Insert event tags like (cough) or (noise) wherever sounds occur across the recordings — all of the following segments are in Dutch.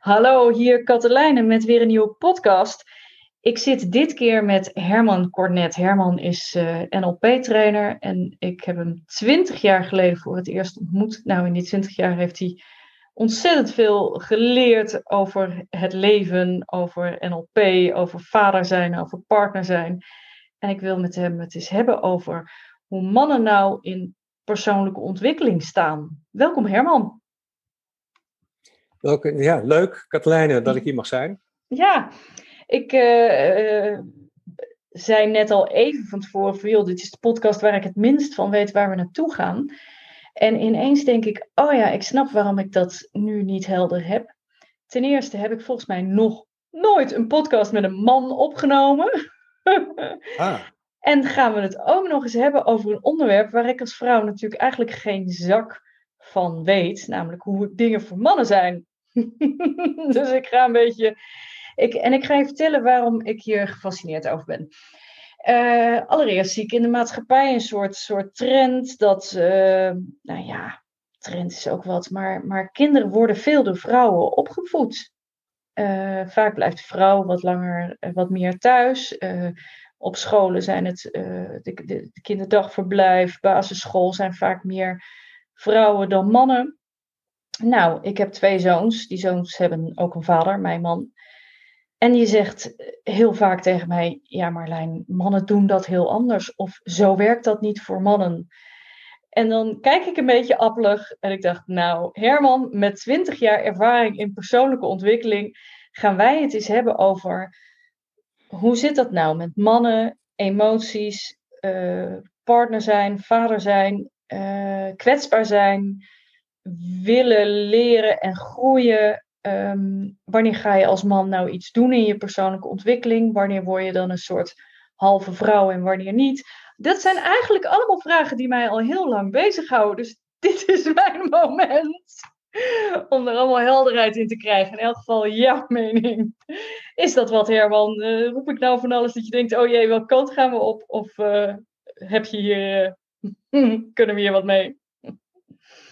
Hallo, hier Katelijne met weer een nieuwe podcast. Ik zit dit keer met Herman Cornet. Herman is uh, NLP-trainer en ik heb hem twintig jaar geleden voor het eerst ontmoet. Nou, in die twintig jaar heeft hij ontzettend veel geleerd over het leven, over NLP, over vader zijn, over partner zijn. En ik wil met hem het eens hebben over hoe mannen nou in persoonlijke ontwikkeling staan. Welkom Herman. Welke, ja, leuk, Katelijne, dat ik hier mag zijn. Ja, ik uh, zei net al even van tevoren van, joh, dit is de podcast waar ik het minst van weet waar we naartoe gaan. En ineens denk ik, oh ja, ik snap waarom ik dat nu niet helder heb. Ten eerste heb ik volgens mij nog nooit een podcast met een man opgenomen. Ah. (laughs) En gaan we het ook nog eens hebben over een onderwerp waar ik als vrouw natuurlijk eigenlijk geen zak van weet, namelijk hoe dingen voor mannen zijn. (laughs) dus ik ga een beetje. Ik, en ik ga je vertellen waarom ik hier gefascineerd over ben. Uh, allereerst zie ik in de maatschappij een soort, soort trend dat, uh, nou ja, trend is ook wat, maar, maar kinderen worden veel door vrouwen opgevoed. Uh, vaak blijft de vrouw wat langer, wat meer thuis. op scholen zijn het de, de, kinderdagverblijf, basisschool zijn vaak meer vrouwen dan mannen. Nou, ik heb twee zoons. Die zoons hebben ook een vader, mijn man. En die zegt heel vaak tegen mij: Ja, Marlijn, mannen doen dat heel anders. Of zo werkt dat niet voor mannen. En dan kijk ik een beetje appelig en ik dacht: Nou, Herman, met 20 jaar ervaring in persoonlijke ontwikkeling, gaan wij het eens hebben over hoe zit dat nou met mannen, emoties, uh, partner zijn, vader zijn, uh, kwetsbaar zijn, willen leren en groeien. Ehm, wanneer ga je als man nou iets doen in je persoonlijke ontwikkeling? Wanneer word je dan een soort halve vrouw en wanneer niet? Dat zijn eigenlijk allemaal vragen die mij al heel lang bezighouden. Dus (laughs) dit is mijn moment om er allemaal helderheid in te krijgen. In elk geval jouw (laughs) mening. Is dat wat, Herman? Uh, roep ik nou van alles dat je denkt, oh jee, welke kant gaan we op? Of uh, heb je hier, uh, (laughs) kunnen we hier wat mee?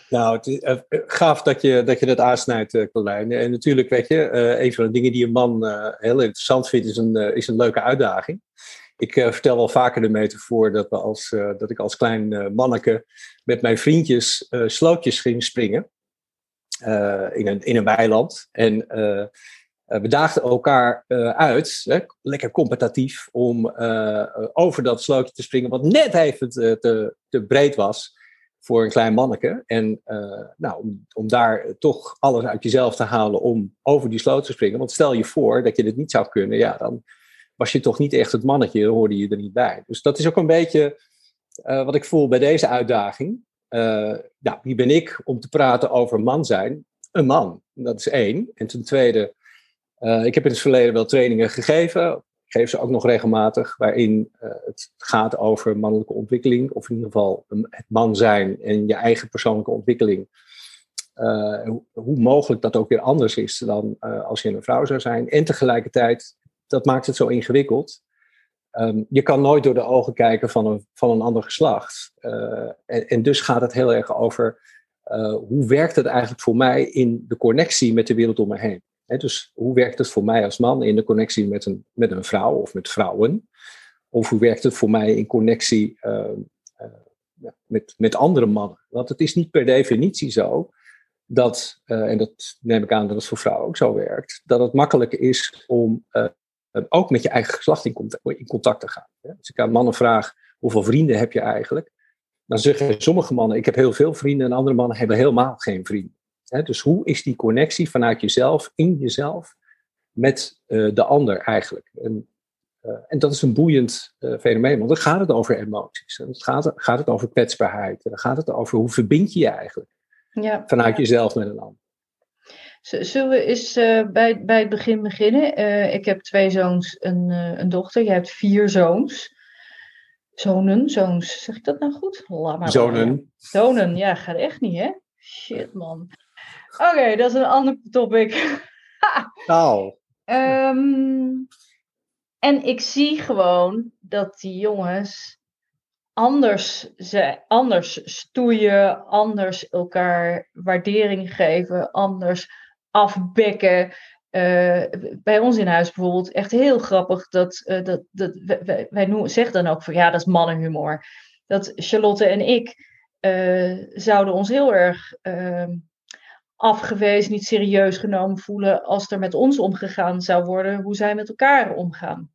Nou, het is uh, gaaf dat je, dat je dat aansnijdt, uh, Colijn. En natuurlijk, weet je, een van de dingen die een man heel interessant vindt, is een, is een leuke uitdaging. Ik vertel wel vaker de metafoor dat, we als, dat ik als klein manneke met mijn vriendjes slootjes ging springen. in, een, in een weiland. En we daagden elkaar uit, hè, lekker competitief, om over dat slootje te springen, wat net even te, te breed was voor een klein manneke. En uh, nou, om, om, daar toch alles uit jezelf te halen om over die sloot te springen. Want stel je voor dat je dit niet zou kunnen, ja, dan was je toch niet echt het mannetje, dan hoorde je er niet bij. Dus dat is ook een beetje uh, wat ik voel bij deze uitdaging. Uh, nou, wie ben ik om te praten over man zijn? Een man, dat is één. En ten tweede, ik heb in het verleden wel trainingen gegeven geef ze ook nog regelmatig, waarin uh, het gaat over mannelijke ontwikkeling, of in ieder geval het man zijn en je eigen persoonlijke ontwikkeling. Uh, hoe, hoe, mogelijk dat ook weer anders is dan uh, als je een vrouw zou zijn. En tegelijkertijd, dat maakt het zo ingewikkeld. Um, je kan nooit door de ogen kijken van een, van een ander geslacht. En, dus gaat het heel erg over hoe werkt het eigenlijk voor mij in de connectie met de wereld om me heen dus hoe werkt het voor mij als man in de connectie met een, met een vrouw of met vrouwen? Of hoe werkt het voor mij in connectie uh, uh, met, met andere mannen? Want het is niet per definitie zo dat, uh, en dat neem ik aan dat het voor vrouwen ook zo werkt, dat het makkelijker is om ook met je eigen geslacht in contact, in contact te gaan. Als ik aan mannen vraag hoeveel vrienden heb je eigenlijk, dan zeggen sommige mannen ik heb heel veel vrienden en andere mannen hebben helemaal geen vrienden dus hoe is die connectie vanuit jezelf, in jezelf, met uh, de ander eigenlijk? En, uh, en, dat is een boeiend uh, fenomeen, want dan gaat het over emoties. En dan gaat, gaat het over kwetsbaarheid. En dan gaat het over hoe verbind je je eigenlijk ja. vanuit jezelf met een ander. Zullen we eens bij, bij het begin beginnen? ik heb twee zoons, een, een dochter. Jij hebt vier zoons. Zonen, zoons. Zeg ik dat nou goed? Zonen. Zonen, ja, gaat echt niet, hè? Shit, man. Oké, dat is een ander topic. (laughs) nou. Um, en ik zie gewoon dat die jongens anders, ze, anders stoeien, anders elkaar waardering geven, anders afbekken. Uh, bij ons in huis bijvoorbeeld echt heel grappig dat, uh, dat, dat wij, wij noemen, dan ook van ja, dat is mannenhumor. Dat Charlotte en ik uh, zouden ons heel erg ehm, afgewezen, niet serieus genomen voelen als er met ons omgegaan zou worden, hoe zij met elkaar omgaan.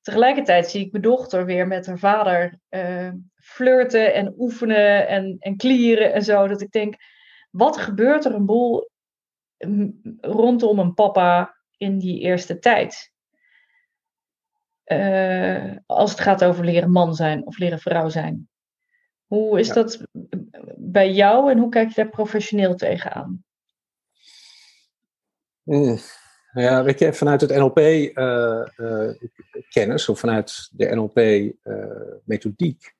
Tegelijkertijd zie ik mijn dochter weer met haar vader flirten en oefenen en, en klieren en zo. Dat ik denk, wat gebeurt er een boel rondom een papa in die eerste tijd? Uh, als het gaat over leren man zijn of leren vrouw zijn. Hoe is dat bij jou en hoe kijk je daar professioneel tegenaan? Ja, vanuit het NLP-kennis uh, uh, of vanuit de NLP-methodiek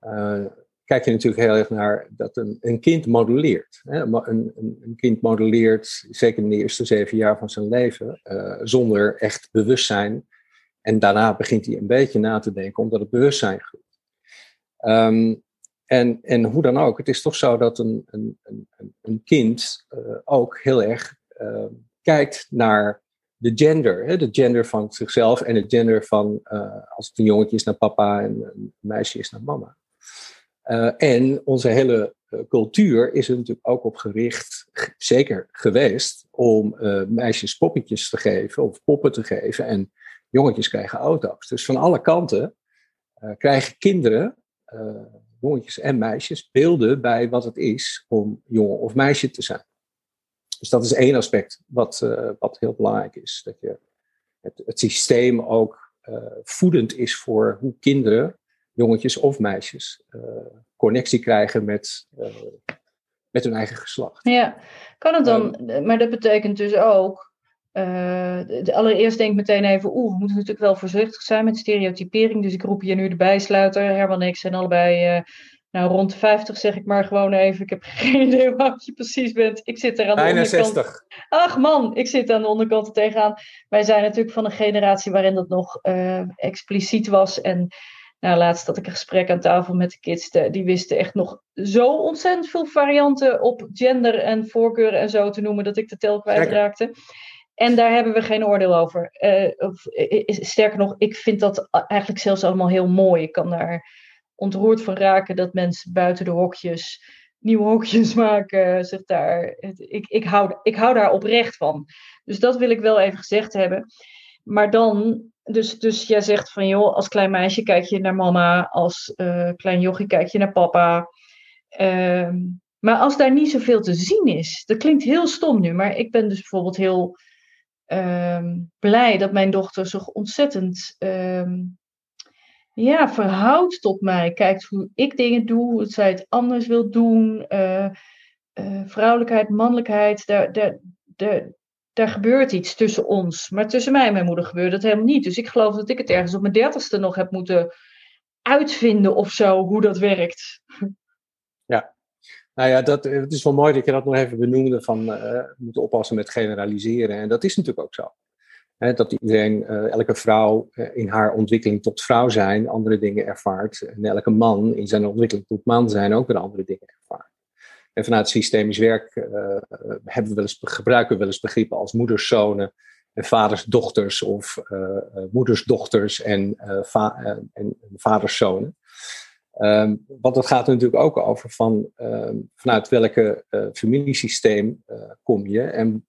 uh, kijk je natuurlijk heel erg naar dat een, een kind modelleert. Hè? Een, een, kind modelleert, zeker in de eerste zeven jaar van zijn leven, zonder echt bewustzijn. En daarna begint hij een beetje na te denken, omdat het bewustzijn groeit. Um, en, en hoe dan ook, het is toch zo dat een, een, een, kind ook heel erg kijkt naar de gender. Hè? De gender van zichzelf en het gender van, uh, als het een jongetje is naar papa en een meisje is naar mama. Uh, en onze hele uh, cultuur is er natuurlijk ook op gericht, zeker geweest, om meisjes poppetjes te geven of poppen te geven. En jongetjes krijgen auto's. Dus van alle kanten krijgen kinderen, jongetjes en meisjes, beelden bij wat het is om jongen of meisje te zijn. Dus dat is één aspect wat, wat heel belangrijk is. Dat je het, het systeem ook voedend is voor hoe kinderen jongetjes of meisjes uh, connectie krijgen met, met hun eigen geslacht. Ja, kan het dan, um, maar dat betekent dus ook, de, allereerst denk ik meteen even, oeh, we moeten natuurlijk wel voorzichtig zijn met stereotypering, dus ik roep je nu de bijsluiter, Herman en ik zijn allebei... Nou, rond de 50 zeg ik maar gewoon even. Ik heb (laughs) geen idee hoe oud je precies bent. Ik zit er aan de Bijna onderkant. 60. Ach man, ik zit aan de onderkant er tegenaan. Wij zijn natuurlijk van een generatie waarin dat nog uh, expliciet was. En nou, laatst had ik een gesprek aan tafel met de kids. die wisten echt nog zo ontzettend veel varianten op gender en voorkeuren en zo te noemen, dat ik de tel kwijtraakte. En daar hebben we geen oordeel over. Uh, of, sterker nog, ik vind dat eigenlijk zelfs allemaal heel mooi. Ik kan daar ontroerd van raken dat mensen buiten de hokjes nieuwe hokjes (laughs) maken. Zich daar, ik, ik, hou, ik hou daar oprecht van. Dus dat wil ik wel even gezegd hebben. Maar dan dus, dus jij zegt van joh, als klein meisje kijk je naar mama, als uh, klein jochie kijk je naar papa. Uh, maar als daar niet zoveel te zien is, dat klinkt heel stom nu, maar ik ben dus bijvoorbeeld heel uh, blij dat mijn dochter zich ontzettend ehm, ja, verhoudt tot mij. Kijkt hoe ik dingen doe, hoe zij het anders wil doen. Uh, vrouwelijkheid, mannelijkheid, daar, daar, daar, daar gebeurt iets tussen ons. Maar tussen mij en mijn moeder gebeurt dat helemaal niet. Dus ik geloof dat ik het ergens op mijn dertigste nog heb moeten uitvinden of zo, hoe dat werkt. (laughs) Ja, nou ja, dat, het is wel mooi dat je dat nog even benoemde van uh, moeten oppassen met generaliseren. En dat is natuurlijk ook zo. Dat iedereen, uh, elke vrouw uh, in haar ontwikkeling tot vrouw zijn andere dingen ervaart. En elke man in zijn ontwikkeling tot man zijn ook weer andere dingen ervaart. En vanuit systemisch werk uh, hebben we wel eens, gebruiken we wel eens begrippen als moederszonen en vadersdochters of moedersdochters en, va en vaderszonen. Um, want dat gaat er natuurlijk ook over van um, vanuit welke familiesysteem kom je en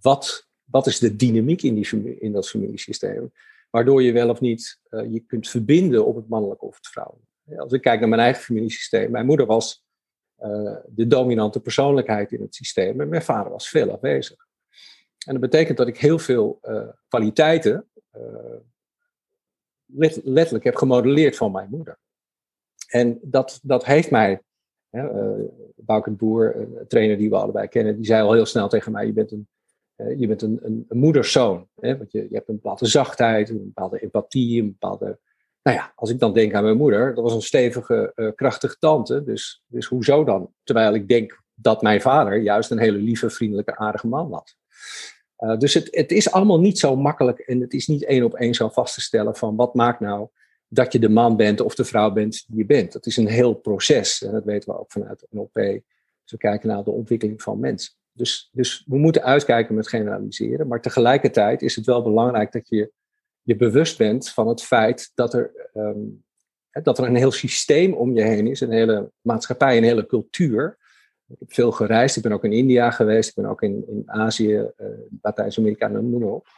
wat, wat is de dynamiek in, die, in dat familiesysteem. Waardoor je wel of niet je kunt verbinden op het mannelijke of het vrouwelijke. Als ik kijk naar mijn eigen familiesysteem, mijn moeder was uh, de dominante persoonlijkheid in het systeem. En mijn vader was veel afwezig. En dat betekent dat ik heel veel uh, kwaliteiten let, letterlijk heb gemodelleerd van mijn moeder. En dat, dat heeft mij, Bouke Boer, een trainer die we allebei kennen, die zei al heel snel tegen mij, je bent een, je bent een, een, een moederszoon. Want je, je hebt een bepaalde zachtheid, een bepaalde empathie, een bepaalde nou ja, als ik dan denk aan mijn moeder, dat was een stevige, uh, krachtige tante. Dus, dus hoezo dan? Terwijl ik denk dat mijn vader juist een hele lieve, vriendelijke, aardige man was. Uh, dus het, het is allemaal niet zo makkelijk en het is niet één op één zo vast te stellen van wat maakt nou dat je de man bent of de vrouw bent die je bent. Dat is een heel proces en dat weten we ook vanuit NLP. Als we kijken naar de ontwikkeling van mensen. Dus, dus we moeten uitkijken met generaliseren. Maar tegelijkertijd is het wel belangrijk dat je je bewust bent van het feit dat er, ehm, dat er een heel systeem om je heen is, een hele maatschappij, een hele cultuur. Ik heb veel gereisd, ik ben ook in India geweest, ik ben ook in, in Azië, uh, Latijns-Amerika, noem maar op.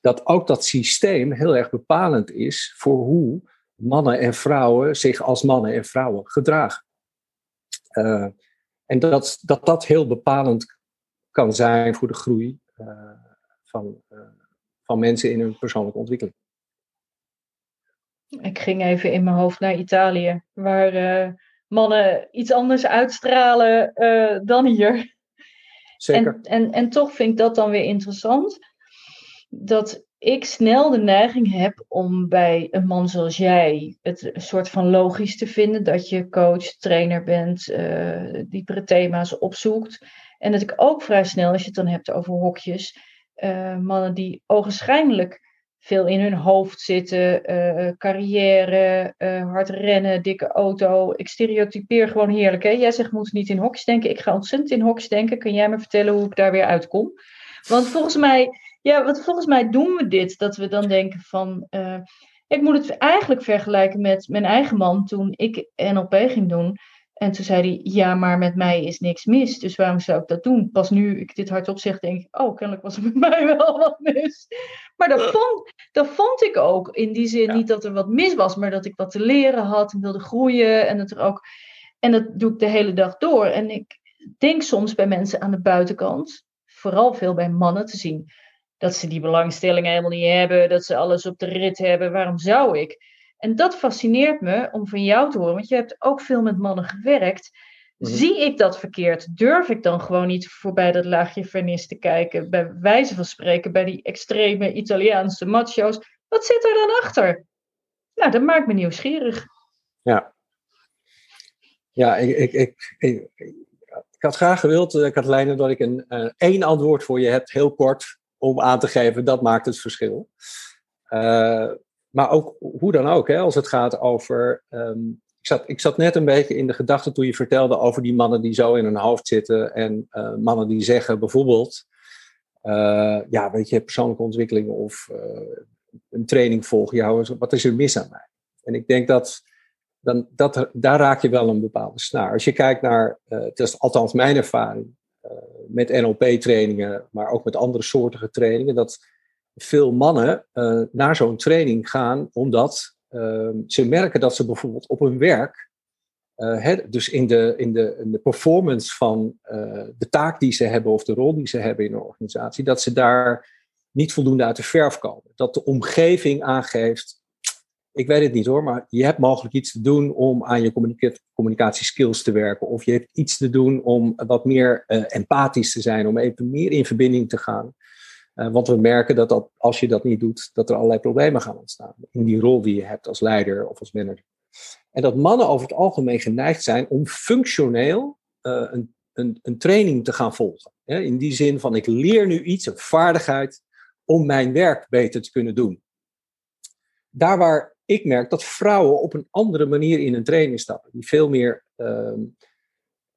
Dat ook dat systeem heel erg bepalend is voor hoe mannen en vrouwen zich als mannen en vrouwen gedragen. Uh, en dat, dat dat heel bepalend kan zijn voor de groei uh, van, uh, van mensen in hun persoonlijke ontwikkeling. Ik ging even in mijn hoofd naar Italië, waar uh, mannen iets anders uitstralen dan hier. Zeker. En, en, en toch vind ik dat dan weer interessant. Dat ik snel de neiging heb om bij een man zoals jij het een soort van logisch te vinden dat je coach, trainer bent, uh, diepere thema's opzoekt. En dat ik ook vrij snel, als je het dan hebt over hokjes, uh, mannen die ogenschijnlijk veel in hun hoofd zitten, uh, carrière, hard rennen, dikke auto. Ik stereotypeer gewoon heerlijk. Hè? Jij zegt moet niet in hokjes denken. Ik ga ontzettend in hokjes denken. Kun jij me vertellen hoe ik daar weer uitkom? Want volgens mij ja, want volgens mij doen we dit. Dat we dan denken van. Ik moet het eigenlijk vergelijken met mijn eigen man toen ik NLP ging doen. En toen zei hij: Ja, maar met mij is niks mis. Dus waarom zou ik dat doen? Pas nu ik dit hardop zeg, denk ik: Oh, kennelijk was er met (laughs) mij wel wat mis. Maar dat vond, dat vond ik ook. In die zin niet dat er wat mis was, maar dat ik wat te leren had en wilde groeien. En dat er ook. En dat doe ik de hele dag door. En ik denk soms bij mensen aan de buitenkant, vooral veel bij mannen te zien dat ze die belangstellingen helemaal niet hebben, dat ze alles op de rit hebben. Waarom zou ik? En dat fascineert me om van jou te horen, want je hebt ook veel met mannen gewerkt. Mhm. Zie ik dat verkeerd? Durf ik dan gewoon niet voorbij dat laagje vernis te kijken? Bij wijze van spreken, bij die extreme Italiaanse macho's. Wat zit er dan achter? Nou, dat maakt me nieuwsgierig. Ja. Ja, ik, ik, ik, ik, ik had graag gewild, uh, Katelijne, dat ik een uh, één antwoord voor je heb, heel kort om aan te geven, dat maakt het verschil. Uh, maar ook, hoe dan ook, hè, als het gaat over. Um, ik, zat, ik zat net een beetje in de gedachte toen je vertelde over die mannen die zo in hun hoofd zitten. En uh, mannen die zeggen bijvoorbeeld. Uh, ja, weet je, persoonlijke ontwikkeling of een training volgen. Ja, wat is er mis aan mij? En ik denk dat. Dan, dat, daar raak je wel een bepaalde snaar. Als je kijkt naar, het is althans mijn ervaring, eh, met NLP-trainingen, maar ook met andere soortige trainingen, dat veel mannen uh, naar zo'n training gaan omdat uh, ze merken dat ze bijvoorbeeld op hun werk, uh, dus in de, in, de, in de performance van de taak die ze hebben of de rol die ze hebben in een organisatie, dat ze daar niet voldoende uit de verf komen. Dat de omgeving aangeeft, ik weet het niet hoor, maar je hebt mogelijk iets te doen om aan je communicatieskills te werken. Of je hebt iets te doen om wat meer empathisch te zijn, om even meer in verbinding te gaan. Uh, want we merken dat, dat als je dat niet doet, dat er allerlei problemen gaan ontstaan. In die rol die je hebt als leider of als manager. En dat mannen over het algemeen geneigd zijn om functioneel uh, een, een, een, training te gaan volgen. in die zin van ik leer nu iets, een vaardigheid, om mijn werk beter te kunnen doen. Daar waar ik merk dat vrouwen op een andere manier in een training stappen. Die veel meer. Uh,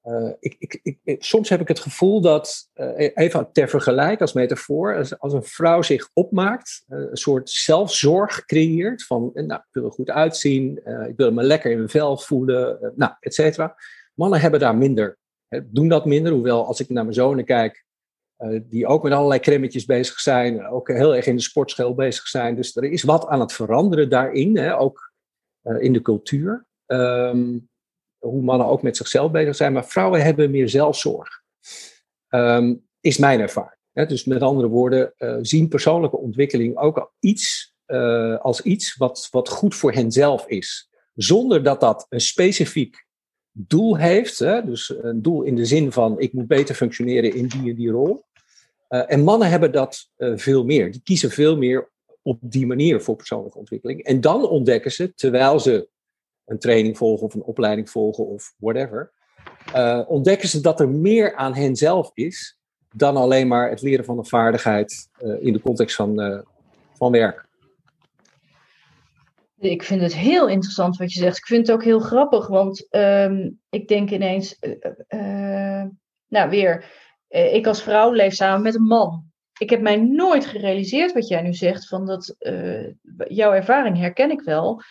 uh, ik, ik, ik, soms heb ik het gevoel dat, uh, even ter vergelijk als metafoor, als, een vrouw zich opmaakt, eh, een soort zelfzorg creëert van, nou, ik wil er goed uitzien, ik wil me lekker in mijn vel voelen, nou, et cetera. Mannen hebben daar minder, hè, doen dat minder, hoewel als ik naar mijn zonen kijk, die ook met allerlei cremmetjes bezig zijn, ook heel erg in de sportschool bezig zijn. Dus er is wat aan het veranderen daarin, hè, ook in de cultuur. Um, hoe mannen ook met zichzelf bezig zijn, maar vrouwen hebben meer zelfzorg. Um, is mijn ervaring. Dus met andere woorden, uh, zien persoonlijke ontwikkeling ook iets, als iets wat, wat goed voor henzelf is. Zonder dat dat een specifiek doel heeft. Hè? Dus een doel in de zin van ik moet beter functioneren in die en die rol. Uh, en mannen hebben dat veel meer. Die kiezen veel meer op die manier voor persoonlijke ontwikkeling. En dan ontdekken ze, terwijl ze een training volgen of een opleiding volgen of whatever, uh, ontdekken ze dat er meer aan hen zelf is dan alleen maar het leren van een vaardigheid in de context van, van werk. Ik vind het heel interessant wat je zegt. Ik vind het ook heel grappig, want um, ik denk ineens, nou weer, eh, ik als vrouw leef samen met een man. Ik heb mij nooit gerealiseerd wat jij nu zegt, van dat eh, jouw ervaring herken ik wel,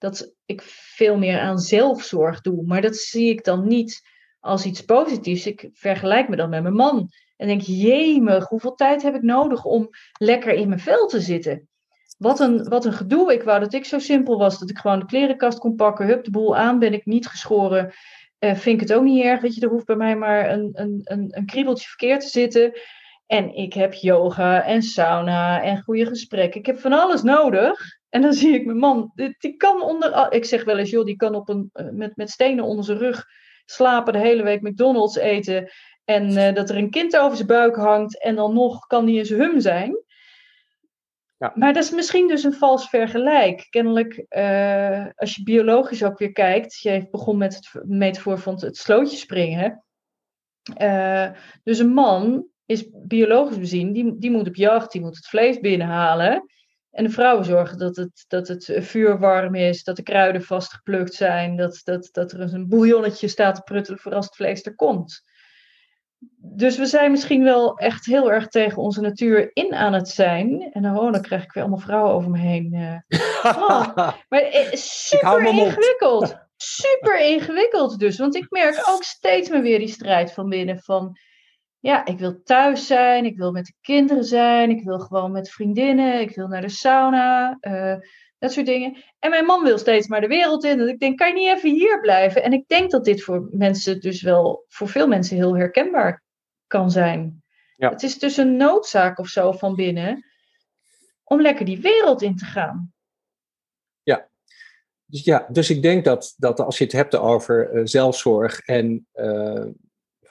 dat ik veel meer aan zelfzorg doe. Maar dat zie ik dan niet als iets positiefs. Ik vergelijk me dan met mijn man. En denk, jemig, hoeveel tijd heb ik nodig om lekker in mijn vel te zitten? Wat een, wat een gedoe. Ik wou dat ik zo simpel was. Dat ik gewoon de klerenkast kon pakken. Hup, de boel aan. Ben ik niet geschoren. Uh, vind ik het ook niet erg. Weet je, er hoeft bij mij maar een, een, een, een kriebeltje verkeerd te zitten. En ik heb yoga en sauna en goede gesprekken. Ik heb van alles nodig. En dan zie ik mijn man, die kan onder. Ik zeg wel eens, joh, die kan op een, eh, met, met stenen onder zijn rug slapen, de hele week McDonald's eten. En uh, dat er een kind over zijn buik hangt. En dan nog kan die zijn hum zijn. Ja. Maar dat is misschien dus een vals vergelijk. Kennelijk, uh, als je biologisch ook weer kijkt. Je begon met het metafoor van het slootje springen. Uh, dus een man is biologisch bezien, die, die moet op jacht, die moet het vlees binnenhalen. En de vrouwen zorgen dat het, dat het vuur warm is, dat de kruiden vastgeplukt zijn, dat, dat, dat er een bouillonnetje staat te pruttelen voor als het vlees er komt. Dus we zijn misschien wel echt heel erg tegen onze natuur in aan het zijn. En dan, oh, dan krijg ik weer allemaal vrouwen over me heen. Oh, (laughs) maar eh, super ingewikkeld. (laughs) Super ingewikkeld dus. Want ik merk ook steeds meer weer die strijd van binnen van ja, ik wil thuis zijn, ik wil met de kinderen zijn, ik wil gewoon met vriendinnen, ik wil naar de sauna, uh, dat soort dingen. En mijn man wil steeds maar de wereld in. Dat ik denk, kan je niet even hier blijven? En ik denk dat dit voor mensen dus wel, voor veel mensen heel herkenbaar kan zijn. Ja. Het is dus een noodzaak of zo van binnen om lekker die wereld in te gaan. Ja, dus, ja, dus ik denk dat, dat als je het hebt over uh, zelfzorg en uh,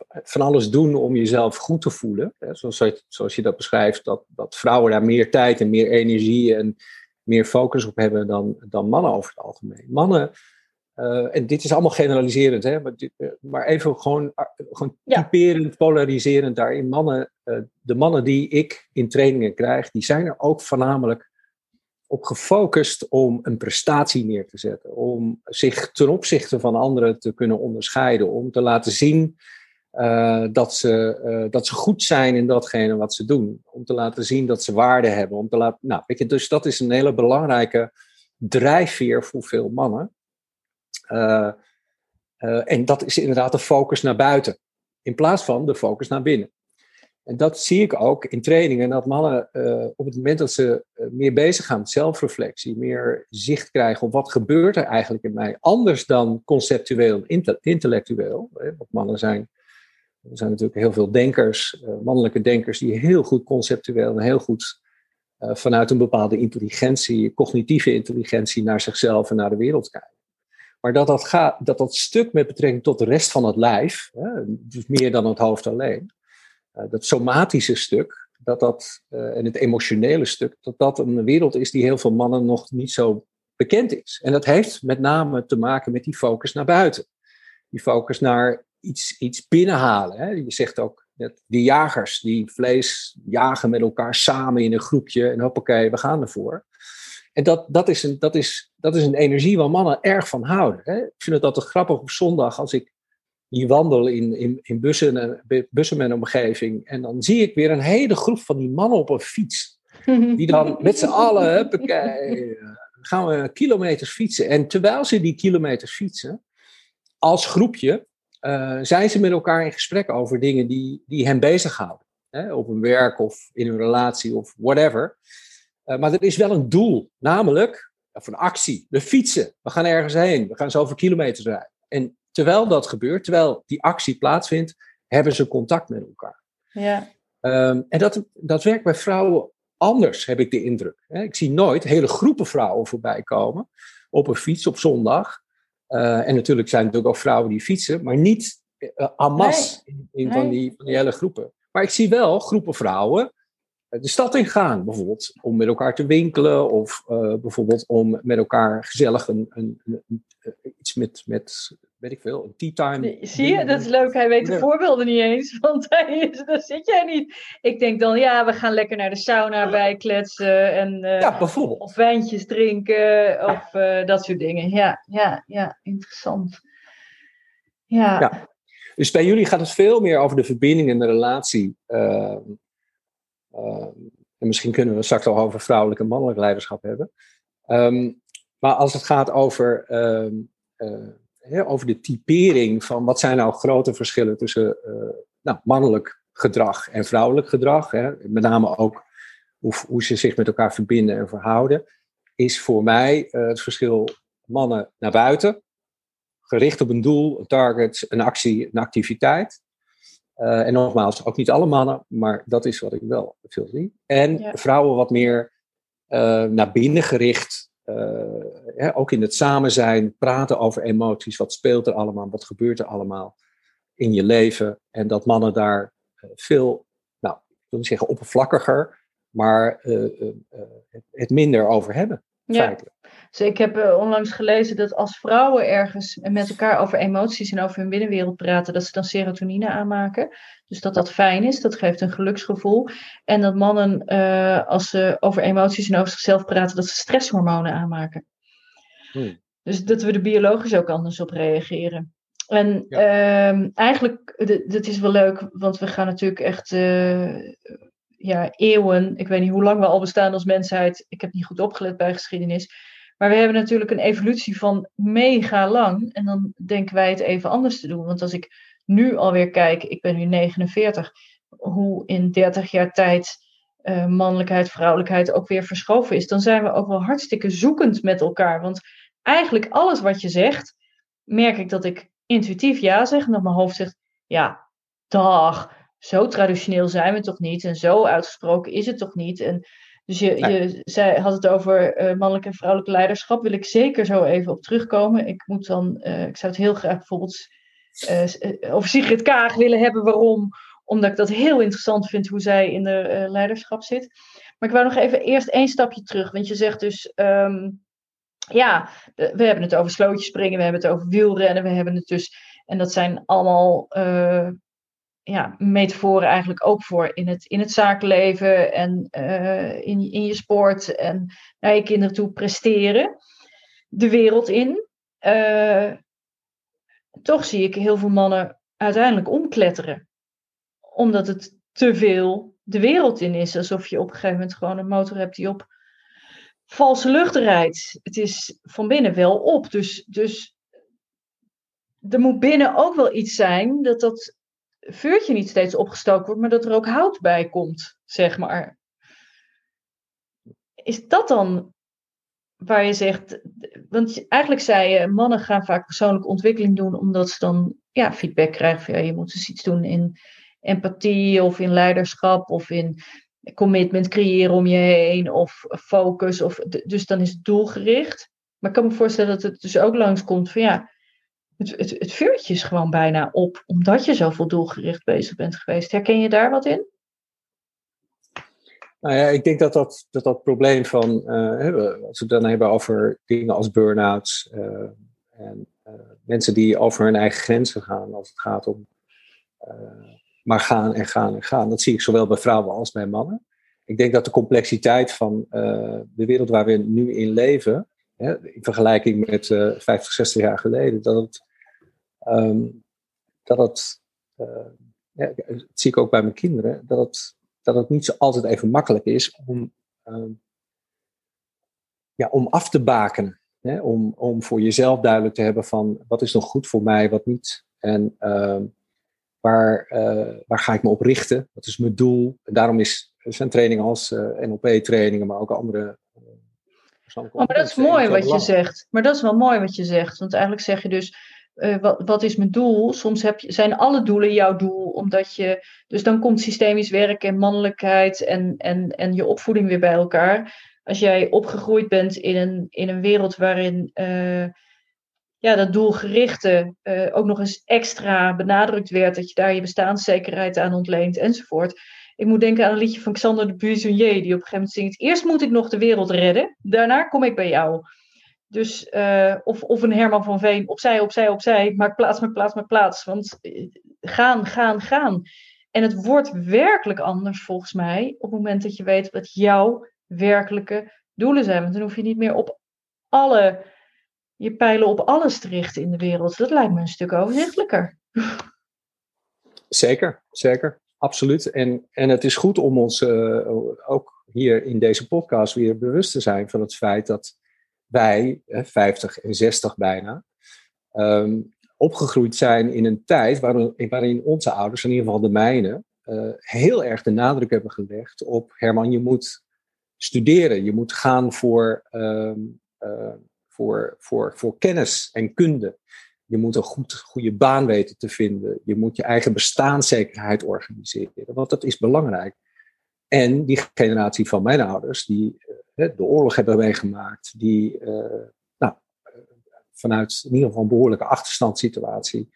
van alles doen om jezelf goed te voelen. Hè, zoals, zoals je dat beschrijft, dat, dat vrouwen daar meer tijd en meer energie en meer focus op hebben dan, dan mannen over het algemeen. Mannen, uh, en dit is allemaal generaliserend, hè, maar, uh, maar even gewoon, uh, gewoon ja. typerend, polariserend daarin. Mannen, de mannen die ik in trainingen krijg, die zijn er ook voornamelijk op gefocust om een prestatie neer te zetten. Om zich ten opzichte van anderen te kunnen onderscheiden. Om te laten zien uh, dat, ze, uh, dat ze goed zijn in datgene wat ze doen. Om te laten zien dat ze waarde hebben. Om te laten, nou, weet je, dus dat is een hele belangrijke drijfveer voor veel mannen. Uh, en dat is inderdaad de focus naar buiten. In plaats van de focus naar binnen. En dat zie ik ook in trainingen. Dat mannen op het moment dat ze meer bezig gaan met zelfreflectie. Meer zicht krijgen op wat gebeurt er eigenlijk in mij. Anders dan conceptueel intellectueel. Want mannen zijn er zijn natuurlijk heel veel denkers, uh, mannelijke denkers, die heel goed conceptueel en heel goed uh, vanuit een bepaalde intelligentie, cognitieve intelligentie, naar zichzelf en naar de wereld kijken. Maar dat dat, gaat, dat dat stuk met betrekking tot de rest van het lijf, hè, dus meer dan het hoofd alleen, uh, dat somatische stuk, dat dat, en het emotionele stuk, dat dat een wereld is die heel veel mannen nog niet zo bekend is. En dat heeft met name te maken met die focus naar buiten. Die focus naar iets, iets binnenhalen. Hè? Je zegt ook die jagers die vlees jagen met elkaar samen in een groepje en hoppakee, we gaan ervoor. En dat, dat, is een, dat, is, dat is een energie waar mannen erg van houden. Hè? Ik vind het altijd grappig op zondag als ik hier wandel in, in, in bussen, bussen en omgeving. En dan zie ik weer een hele groep van die mannen op een fiets. (laughs) Die dan met z'n allen, huppakee, gaan we kilometers fietsen. En terwijl ze die kilometers fietsen, als groepje, uh, zijn ze met elkaar in gesprek over dingen die, die hen bezighouden. Hè? Op hun werk of in hun relatie of whatever. Uh, maar er is wel een doel, namelijk of een actie. We fietsen, we gaan ergens heen, we gaan zoveel kilometers rijden. En terwijl dat gebeurt, terwijl die actie plaatsvindt, hebben ze contact met elkaar. Ja. Um, en dat, dat werkt bij vrouwen anders, heb ik de indruk. Ik zie nooit hele groepen vrouwen voorbij komen op een fiets op zondag. Uh, en natuurlijk zijn er natuurlijk ook vrouwen die fietsen, maar niet uh, masse nee. in, in nee. van, die, van die hele groepen. Maar ik zie wel groepen vrouwen de stad in gaan, bijvoorbeeld om met elkaar te winkelen of uh, bijvoorbeeld om met elkaar gezellig een, een, iets met, met weet ik veel, een tea time. Zie je, dat is leuk. Hij weet de ja. voorbeelden niet eens, (laughs) want hij is, daar zit jij niet. Ik denk dan, ja, we gaan lekker naar de sauna bij kletsen en uh, ja, bijvoorbeeld. of wijntjes drinken of uh, dat soort dingen. Ja, ja, ja, interessant. Ja. ja. Dus bij jullie gaat het veel meer over de verbinding en de relatie. En misschien kunnen we straks al over vrouwelijk en mannelijk leiderschap hebben. maar als het gaat over over de typering van wat zijn nou grote verschillen tussen uh, nou, mannelijk gedrag en vrouwelijk gedrag. Hè, met name ook hoe, hoe, ze zich met elkaar verbinden en verhouden. Is voor mij het verschil mannen naar buiten. Gericht op een doel, een target, een actie, een activiteit. Uh, en nogmaals, ook niet alle mannen, maar dat is wat ik wel veel zie. En vrouwen wat meer naar binnen gericht, uh, ook in het samen zijn, praten over emoties. Wat speelt er allemaal? Wat gebeurt er allemaal in je leven? En dat mannen daar veel, nou, ik wil niet zeggen oppervlakkiger, maar het minder over hebben. Ja. Dus ik heb onlangs gelezen dat als vrouwen ergens met elkaar over emoties en over hun binnenwereld praten, dat ze dan serotonine aanmaken. Dus dat dat fijn is, dat geeft een geluksgevoel. En dat mannen, uh, als ze over emoties en over zichzelf praten, dat ze stresshormonen aanmaken. Hmm. Dus dat we er biologisch ook anders op reageren. En ja. uh, eigenlijk, dat is wel leuk, want we gaan natuurlijk echt uh, ja, eeuwen, ik weet niet hoe lang we al bestaan als mensheid, ik heb niet goed opgelet bij geschiedenis, maar we hebben natuurlijk een evolutie van mega lang en dan denken wij het even anders te doen. Want als ik nu alweer kijk, ik ben nu 49, hoe in 30 jaar tijd uh, mannelijkheid, vrouwelijkheid ook weer verschoven is, dan zijn we ook wel hartstikke zoekend met elkaar. Want eigenlijk alles wat je zegt, merk ik dat ik intuïtief ja zeg en dat mijn hoofd zegt, ja, dag, zo traditioneel zijn we toch niet en zo uitgesproken is het toch niet. En dus je, je zei, had het over uh, mannelijk en vrouwelijk leiderschap, wil ik zeker zo even op terugkomen. Ik moet dan, uh, ik zou het heel graag bijvoorbeeld uh, over Sigrid Kaag willen hebben. Waarom? Omdat ik dat heel interessant vind hoe zij in de leiderschap zit. Maar ik wou nog even eerst één stapje terug. Want je zegt dus, um, ja, we hebben het over slootjes springen, we hebben het over wielrennen, we hebben het dus, en dat zijn allemaal ja, metaforen eigenlijk ook voor in het, in het zakenleven en uh, in, in je sport en naar je kinderen toe presteren. De wereld in. Uh, toch zie ik heel veel mannen uiteindelijk omkletteren. Omdat het te veel de wereld in is. Alsof je op een gegeven moment gewoon een motor hebt die op valse lucht rijdt. Het is van binnen wel op. Dus, dus er moet binnen ook wel iets zijn dat dat vuurtje niet steeds opgestoken wordt, maar dat er ook hout bij komt, zeg maar. Is dat dan waar je zegt, want eigenlijk zei je, mannen gaan vaak persoonlijke ontwikkeling doen omdat ze dan ja, feedback krijgen van ja, je moet dus iets doen in empathie of in leiderschap of in commitment creëren om je heen of focus. Of, dus dan is het doelgericht. Maar ik kan me voorstellen dat het dus ook langskomt van ja, het, het, het vuurtje is gewoon bijna op, omdat je zoveel doelgericht bezig bent geweest. Herken je daar wat in? Nou ja, ik denk dat dat, dat, dat probleem van, uh, als we het dan hebben over dingen als burn-outs uh, en uh, mensen die over hun eigen grenzen gaan als het gaat om maar gaan en gaan en gaan. Dat zie ik zowel bij vrouwen als bij mannen. Ik denk dat de complexiteit van de wereld waar we nu in leven, hè, in vergelijking met 50, 60 jaar geleden, dat het Um, dat het, uh, ja, dat zie ik ook bij mijn kinderen, dat het, dat het niet zo altijd even makkelijk is om, uh, ja, om af te baken. Hè? Om, om voor jezelf duidelijk te hebben van wat is nog goed voor mij, wat niet. En uh, waar, uh, waar ga ik me op richten? Wat is mijn doel? En daarom is, zijn trainingen als uh, NLP-trainingen, maar ook andere Oh, maar dat is mooi wat je zegt. Maar dat is wel mooi wat je zegt. Want eigenlijk zeg je dus, uh, wat, wat, is mijn doel? Soms heb je, zijn alle doelen jouw doel, omdat je. Dus dan komt systemisch werk en mannelijkheid en, en, en je opvoeding weer bij elkaar. Als jij opgegroeid bent in een, in een wereld waarin uh, ja, dat doelgerichte uh, ook nog eens extra benadrukt werd, dat je daar je bestaanszekerheid aan ontleent enzovoort. Ik moet denken aan een liedje van Xander de Buissonnier, die op een gegeven moment zingt: Eerst moet ik nog de wereld redden, daarna kom ik bij jou. Dus, uh, of, of een Herman van Veen, opzij, opzij, opzij, maak plaats, maak plaats, maak plaats. Want eh, gaan, gaan, gaan. En het wordt werkelijk anders volgens mij op het moment dat je weet wat jouw werkelijke doelen zijn. Want dan hoef je niet meer op alle, je pijlen op alles te richten in de wereld. Dat lijkt me een stuk overzichtelijker. Zeker, zeker. Absoluut. En, en het is goed om ons uh, ook hier in deze podcast weer bewust te zijn van het feit dat wij, 50 en 60 bijna, um, opgegroeid zijn in een tijd waarin, waarin onze ouders, in ieder geval de mijne, uh, heel erg de nadruk hebben gelegd op Herman, je moet studeren, je moet gaan voor, um, uh, voor, voor, voor kennis en kunde. Je moet een goed, goede baan weten te vinden. Je moet je eigen bestaanszekerheid organiseren, want dat is belangrijk. En die generatie van mijn ouders, die de oorlog hebben meegemaakt, die uh, nou, vanuit in ieder geval een behoorlijke achterstandssituatie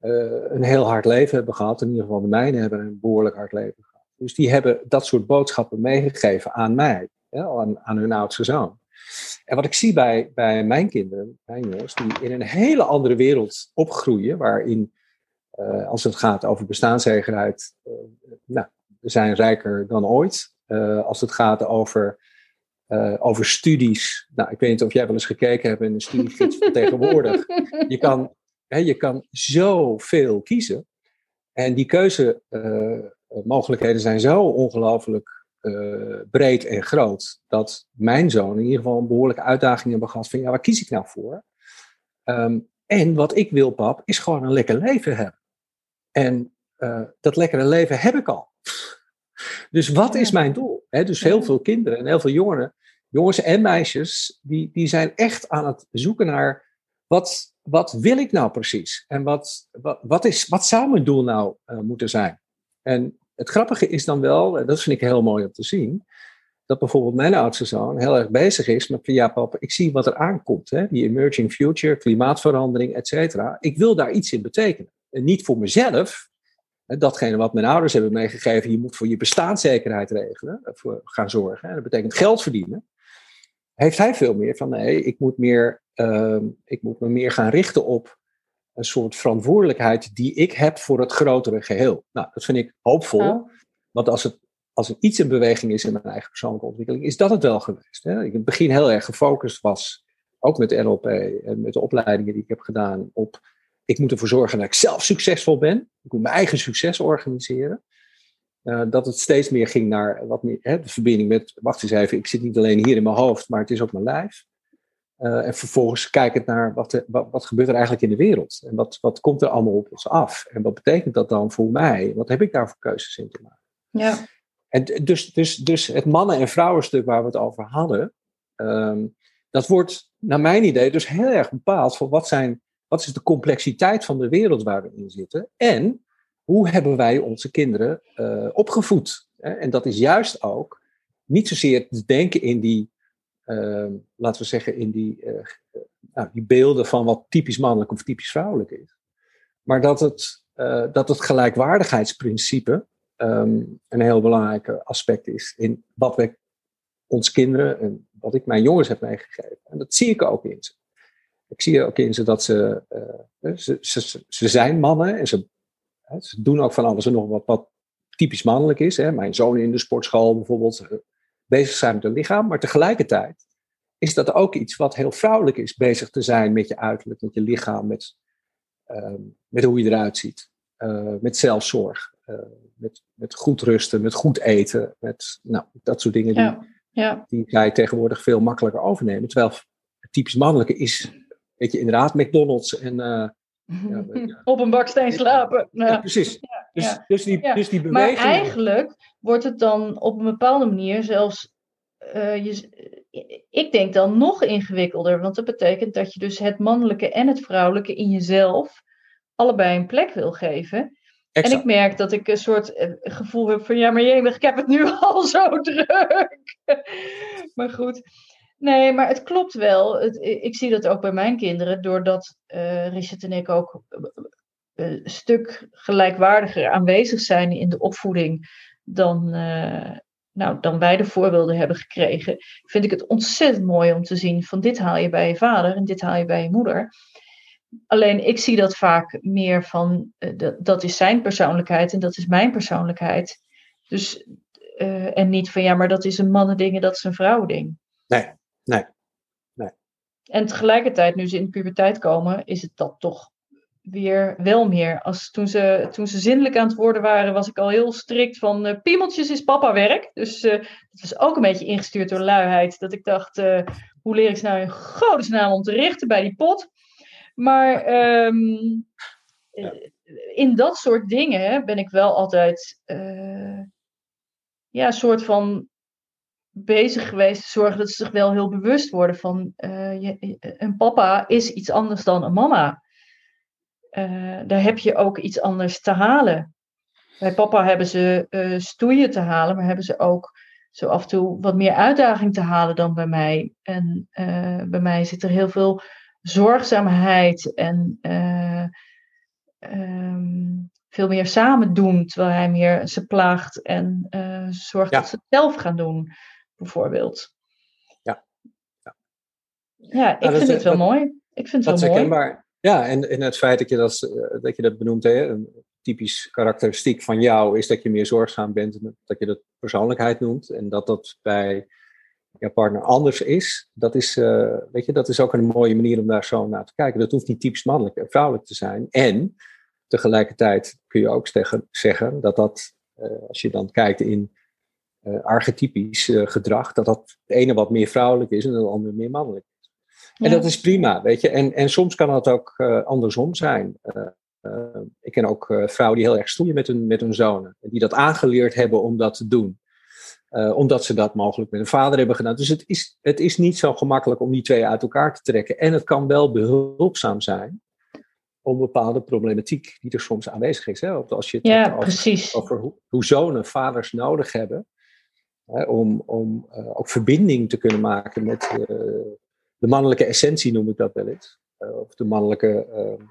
uh, een heel hard leven hebben gehad. In ieder geval de mijnen hebben een behoorlijk hard leven gehad. Dus die hebben dat soort boodschappen meegegeven aan mij, aan, aan hun oudste zoon. En wat ik zie bij, bij mijn kinderen, mijn jongens, die in een hele andere wereld opgroeien, waarin, uh, als het gaat over bestaanszekerheid, uh, nou, we zijn rijker dan ooit. Als het gaat over, over studies, nou, ik weet niet of jij wel eens gekeken hebt in een studiegids van tegenwoordig. (laughs) Je kan, hè, je kan zoveel kiezen. En die keuzemogelijkheden zijn zo ongelooflijk uh, breed en groot. Dat mijn zoon in ieder geval een behoorlijke uitdaging hebben gehad van ja, waar kies ik nou voor? Um, en wat ik wil, pap, is gewoon een lekker leven hebben. En uh, dat lekkere leven heb ik al. Dus wat is mijn doel? He, dus heel veel kinderen en heel veel jongeren, jongens en meisjes, die, die zijn echt aan het zoeken naar wat, wat wil ik nou precies? En wat, wat, wat, is, wat zou mijn doel nou uh, moeten zijn? En het grappige is dan wel, en dat vind ik heel mooi om te zien, dat bijvoorbeeld mijn oudste zoon heel erg bezig is met ja papa, ik zie wat er aankomt, hè, die emerging future, klimaatverandering, et cetera. Ik wil daar iets in betekenen. En niet voor mezelf, datgene wat mijn ouders hebben meegegeven, je moet voor je bestaanszekerheid regelen, eh, voor gaan zorgen. Hè, dat betekent geld verdienen. Heeft hij veel meer van nee, ik moet, meer, uh, ik moet me meer gaan richten op een soort verantwoordelijkheid die ik heb voor het grotere geheel. Nou, dat vind ik hoopvol. Want als, het, als er iets in beweging is in mijn eigen persoonlijke ontwikkeling, is dat het wel geweest. Hè? Ik in het begin heel erg gefocust was, ook met NLP en met de opleidingen die ik heb gedaan, op ik moet ervoor zorgen dat ik zelf succesvol ben. Ik moet mijn eigen succes organiseren. Uh, dat het steeds meer ging naar wat meer, hè, de verbinding met, wacht eens even, ik zit niet alleen hier in mijn hoofd, maar het is ook mijn lijf. Uh, en vervolgens kijkend naar wat, de, wat, wat, gebeurt er eigenlijk in de wereld. En wat, wat komt er allemaal op ons af. En wat betekent dat dan voor mij? Wat heb ik daar voor keuzes in te maken? Ja. En dus, dus, dus het mannen- en vrouwenstuk waar we het over hadden. Um, dat wordt naar mijn idee dus heel erg bepaald voor wat, zijn, wat is de complexiteit van de wereld waar we in zitten. En hoe hebben wij onze kinderen uh, opgevoed. En dat is juist ook niet zozeer te denken in die uh, laten we zeggen, in die, uh, nou, die beelden van wat typisch mannelijk of typisch vrouwelijk is. Maar dat het, dat het gelijkwaardigheidsprincipe um, een heel belangrijk aspect is in wat we ons kinderen en wat ik mijn jongens heb meegegeven. En dat zie ik ook in ze. Ik zie ook in ze dat ze, ze, ze, ze, zijn mannen en ze, ze doen ook van alles en nog wat, wat typisch mannelijk is. Hè. Mijn zoon in de sportschool bijvoorbeeld bezig zijn met het lichaam, maar tegelijkertijd is dat ook iets wat heel vrouwelijk is, bezig te zijn met je uiterlijk, met je lichaam, met, uh, met hoe je eruit ziet, uh, met zelfzorg, uh, met, met goed rusten, met goed eten, met nou, dat soort dingen die, ja, ja. die zij tegenwoordig veel makkelijker overnemen. Terwijl het typisch mannelijke is, weet je, inderdaad McDonald's en (laughs) ja, ja. Op een baksteen slapen. Ja, precies. Dus, dus, die, dus die beweging. Maar eigenlijk wordt het dan op een bepaalde manier zelfs. Uh, je, ik denk dan nog ingewikkelder. Want dat betekent dat je dus het mannelijke en het vrouwelijke in jezelf allebei een plek wil geven. Exact. En ik merk dat ik een soort eh, gevoel heb van ja, maar jemig, ik heb het nu (laughs) al zo druk. maar goed. Nee, maar het klopt wel. Het, ik zie dat ook bij mijn kinderen, doordat uh, Richard en ik ook een stuk gelijkwaardiger aanwezig zijn in de opvoeding dan, nou, dan wij de voorbeelden hebben gekregen. Vind ik het ontzettend mooi om te zien van dit haal je bij je vader en dit haal je bij je moeder. Alleen ik zie dat vaak meer van dat is zijn persoonlijkheid en dat is mijn persoonlijkheid. Dus, en niet van ja, maar dat is een mannending en dat is een vrouwending. Nee, nee, nee. En tegelijkertijd, nu ze in de puberteit komen, is het dat toch weer wel meer. Als, toen, ze, toen ze zindelijk aan het worden waren, was ik al heel strikt van uh, piemeltjes is papa werk. Dus uh, dat was ook een beetje ingestuurd door luiheid. Dat ik dacht, uh, hoe leer ik ze nou in godesnaam om te richten bij die pot? Maar um, ja. in dat soort dingen ben ik wel altijd ja, een soort van bezig geweest te zorgen dat ze zich wel heel bewust worden van je, een papa is iets anders dan een mama. Uh, daar heb je ook iets anders te halen. Bij papa hebben ze uh, stoeien te halen, maar hebben ze ook zo af en toe wat meer uitdaging te halen dan bij mij. En bij mij zit er heel veel zorgzaamheid en um, veel meer samen doen, terwijl hij meer ze plaagt en zorgt ja. dat ze het zelf gaan doen, bijvoorbeeld. Ja, ja. ja ik nou, vind het wel mooi. Ik vind het wel mooi. Ja, en, en het feit dat je dat, eh, dat, je dat benoemt, hè, een typisch karakteristiek van jou is dat je meer zorgzaam bent, dat je dat persoonlijkheid noemt en dat dat bij jouw partner anders is. Dat is, uh, weet je, dat is ook een mooie manier om daar zo naar te kijken. Dat hoeft niet typisch mannelijk en vrouwelijk te zijn. En tegelijkertijd kun je ook zeggen, zeggen dat dat, uh, als je dan kijkt in archetypisch gedrag, dat dat het ene wat meer vrouwelijk is en het andere meer mannelijk. En dat is prima, weet je. En, en soms kan dat ook uh, andersom zijn. Uh, ik ken ook vrouwen die heel erg stoeien met hun, met hun zonen. Die dat aangeleerd hebben om dat te doen. omdat ze dat mogelijk met hun vader hebben gedaan. Dus het is, het is niet zo gemakkelijk om die twee uit elkaar te trekken. En het kan wel behulpzaam zijn om bepaalde problematiek die er soms aanwezig is. Hè? Als je het ja, over, precies. over hoe, hoe, zonen vaders nodig hebben. Hè, om om ook verbinding te kunnen maken met de mannelijke essentie noem ik dat wel eens. Uh, of de mannelijke, uh,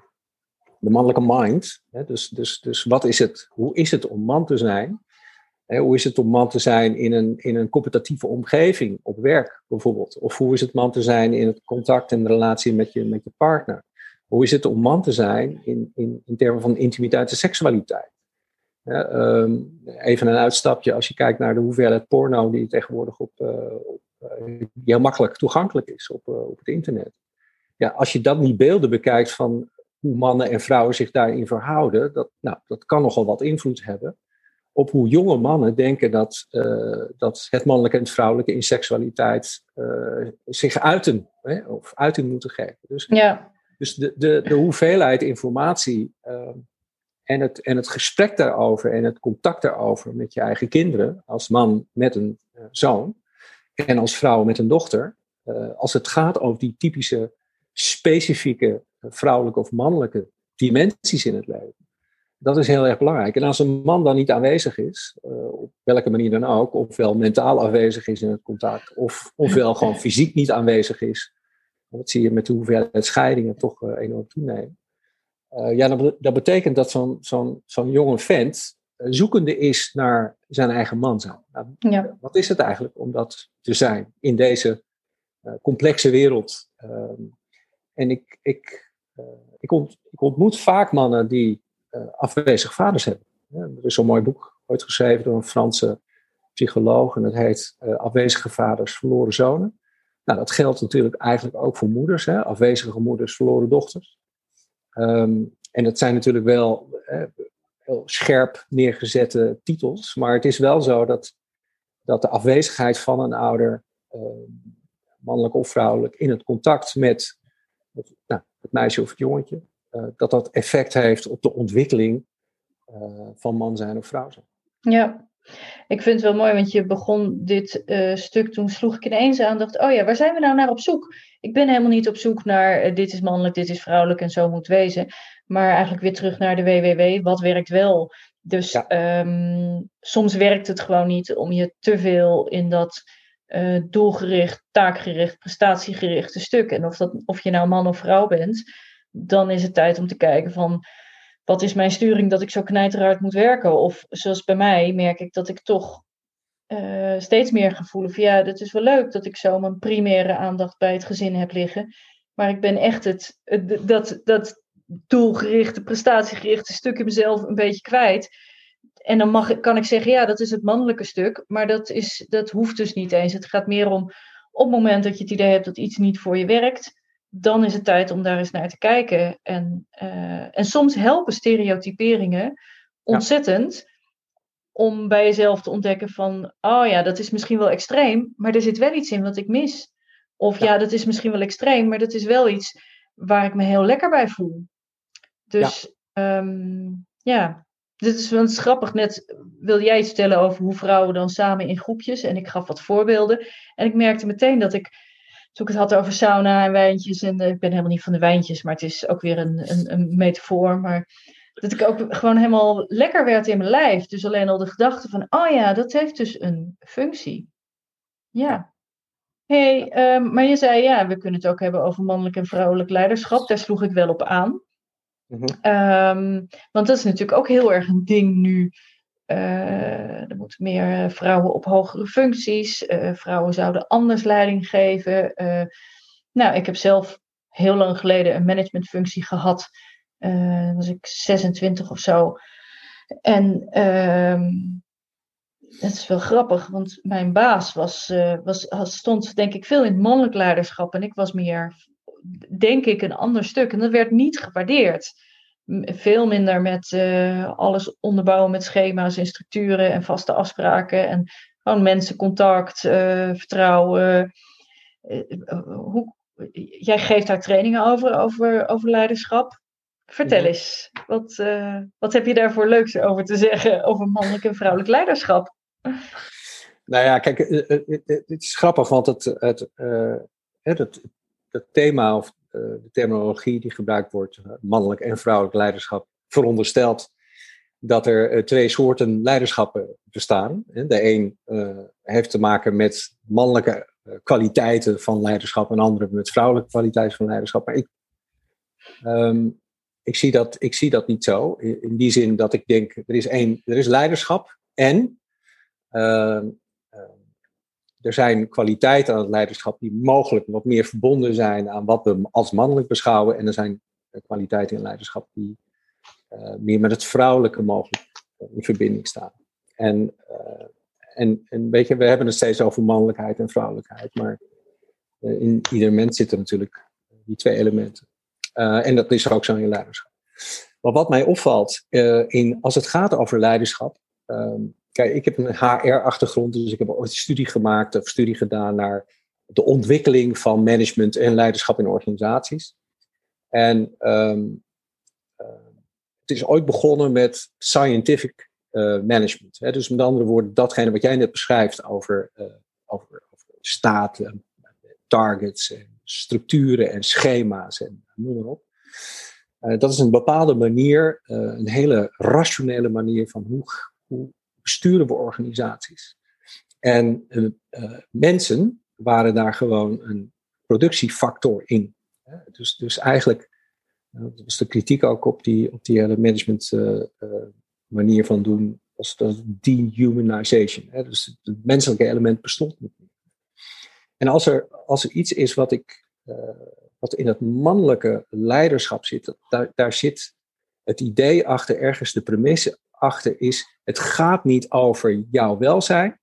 de mannelijke mind. Hè? Dus, dus, dus wat is het? Hoe is het om man te zijn? Hè? Hoe is het om man te zijn in een, in een competitieve omgeving, op werk bijvoorbeeld? Of hoe is het man te zijn in het contact en de relatie met je, met je partner? Hoe is het om man te zijn in, in, in termen van intimiteit en seksualiteit? Ja, um, even een uitstapje als je kijkt naar de hoeveelheid porno die tegenwoordig op, op die heel makkelijk toegankelijk is op, uh, op het internet. Ja, als je dat niet beelden bekijkt van hoe mannen en vrouwen zich daarin verhouden, dat, nou, dat kan nogal wat invloed hebben op hoe jonge mannen denken dat, uh, dat het mannelijke en het vrouwelijke in seksualiteit uh, zich uiten, hè, of uiting moeten geven. Dus, ja. dus de, de, de hoeveelheid informatie uh, en, het, en het gesprek daarover en het contact daarover met je eigen kinderen, als man met een zoon, en als vrouw met een dochter, uh, als het gaat over die typische specifieke vrouwelijke of mannelijke dimensies in het leven. Dat is heel erg belangrijk. En als een man dan niet aanwezig is, op welke manier dan ook, ofwel mentaal afwezig is in het contact, of, ofwel gewoon fysiek niet aanwezig is, dat zie je met de hoeveelheid scheidingen toch enorm toenemen. Ja, dat, dat, betekent dat zo'n zo'n zo'n jonge vent zoekende is naar zijn eigen man zijn. Nou, ja. Wat is het eigenlijk om dat te zijn in deze uh, complexe wereld? Uh, en ik, ik, uh, ik, ont, ik, ontmoet vaak mannen die uh, afwezig vaders hebben. Ja, er is zo'n mooi boek ooit geschreven door een Franse psycholoog en dat heet Afwezige vaders, verloren zonen. Nou, dat geldt natuurlijk eigenlijk ook voor moeders, hè? afwezige moeders, verloren dochters. Um, en dat zijn natuurlijk wel heel scherp neergezette titels. Maar het is wel zo dat, dat de afwezigheid van een ouder, uh, mannelijk of vrouwelijk, in het contact met het, nou, het meisje of het jongetje, uh, dat dat effect heeft op de ontwikkeling uh, van man zijn of vrouw zijn. Ja, ik vind het wel mooi, want je begon dit uh, stuk, toen sloeg ik ineens aan, dacht, oh ja, waar zijn we nou naar op zoek? Ik ben helemaal niet op zoek naar uh, dit is mannelijk, dit is vrouwelijk en zo moet wezen. Maar eigenlijk weer terug naar de WWW, wat werkt wel? Dus ja. um, soms werkt het gewoon niet om je te veel in dat uh, doelgericht, taakgericht, prestatiegerichte stuk. En of, dat, of je nou man of vrouw bent, dan is het tijd om te kijken van wat is mijn sturing dat ik zo knijterhard moet werken? Of zoals bij mij merk ik dat ik toch uh, steeds meer gevoel van ja, dat is wel leuk dat ik zo mijn primaire aandacht bij het gezin heb liggen. Maar ik ben echt het, het dat, dat doelgerichte, prestatiegerichte stuk in mezelf een beetje kwijt. En dan mag, kan ik zeggen, ja, dat is het mannelijke stuk. Maar dat, is, dat hoeft dus niet eens. Het gaat meer om op het moment dat je het idee hebt dat iets niet voor je werkt dan is het tijd om daar eens naar te kijken. En, uh, en soms helpen stereotyperingen ontzettend om bij jezelf te ontdekken van, oh ja, dat is misschien wel extreem, maar er zit wel iets in wat ik mis. Of ja, dat is misschien wel extreem, maar dat is wel iets waar ik me heel lekker bij voel. Dus ja, um, ja. dit is wel grappig. Net wil jij iets vertellen over hoe vrouwen dan samen in groepjes. En ik gaf wat voorbeelden. En ik merkte meteen dat ik, toen ik het had over sauna en wijntjes. En uh, ik ben helemaal niet van de wijntjes, maar het is ook weer een, een, een metafoor. Maar dat ik ook gewoon helemaal lekker werd in mijn lijf. Dus alleen al de gedachte van, oh ja, dat heeft dus een functie. Ja. hey, um, maar je zei, ja, we kunnen het ook hebben over mannelijk en vrouwelijk leiderschap. Daar sloeg ik wel op aan. Mm -hmm. want dat is natuurlijk ook heel erg een ding nu. Uh, er moeten meer vrouwen op hogere functies. Uh, vrouwen zouden anders leiding geven. Nou, ik heb zelf heel lang geleden een managementfunctie gehad was ik 26 of zo. En uh, dat is wel grappig, want mijn baas was, was, stond denk ik veel in het mannelijk leiderschap. En ik was meer, denk ik, een ander stuk. En dat werd niet gewaardeerd. Veel minder met uh, alles onderbouwen met schema's en structuren en vaste afspraken. En gewoon mensencontact, vertrouwen. hoe, jij geeft daar trainingen over, over, over leiderschap. Vertel eens, wat, uh, wat heb je daarvoor leuks over te zeggen over mannelijk en vrouwelijk leiderschap? Nou ja, kijk, eh, eh, het is grappig, want het, het, het, het, thema of de terminologie die gebruikt wordt, mannelijk en vrouwelijk leiderschap, veronderstelt dat er twee soorten leiderschappen bestaan. De een heeft te maken met mannelijke kwaliteiten van leiderschap en andere met vrouwelijke kwaliteiten van leiderschap. Maar ik, ehm, ik zie dat, ik zie dat niet zo. In, die zin dat ik denk, er is, één, er is leiderschap en uh, er zijn kwaliteiten aan het leiderschap die mogelijk wat meer verbonden zijn aan wat we als mannelijk beschouwen. En er zijn kwaliteiten in leiderschap die uh, meer met het vrouwelijke mogelijk in verbinding staan. En, en, en weet je, we hebben het steeds over mannelijkheid en vrouwelijkheid, maar in ieder mens zitten natuurlijk die twee elementen. En dat is ook zo in leiderschap. Maar wat mij opvalt, in, als het gaat over leiderschap. Um, kijk, ik heb een HR-achtergrond, dus ik heb ooit een studie gemaakt of studie gedaan naar de ontwikkeling van management en leiderschap in organisaties. En um, uh, het is ooit begonnen met scientific management. Hè? Dus met andere woorden, datgene wat jij net beschrijft over, over, over staten, targets en structuren en schema's en noem maar op. Dat is een bepaalde manier, een hele rationele manier van hoe, hoe besturen we organisaties. En uh, mensen waren daar gewoon een productiefactor in. Dus, dus eigenlijk, dat was de kritiek ook op die, op die hele management manier van doen, was dat dehumanization. Dus het menselijke element bestond niet meer. En als er, als er iets is wat ik, wat in het mannelijke leiderschap zit, daar, daar zit het idee achter, ergens de premisse achter is, het gaat niet over jouw welzijn,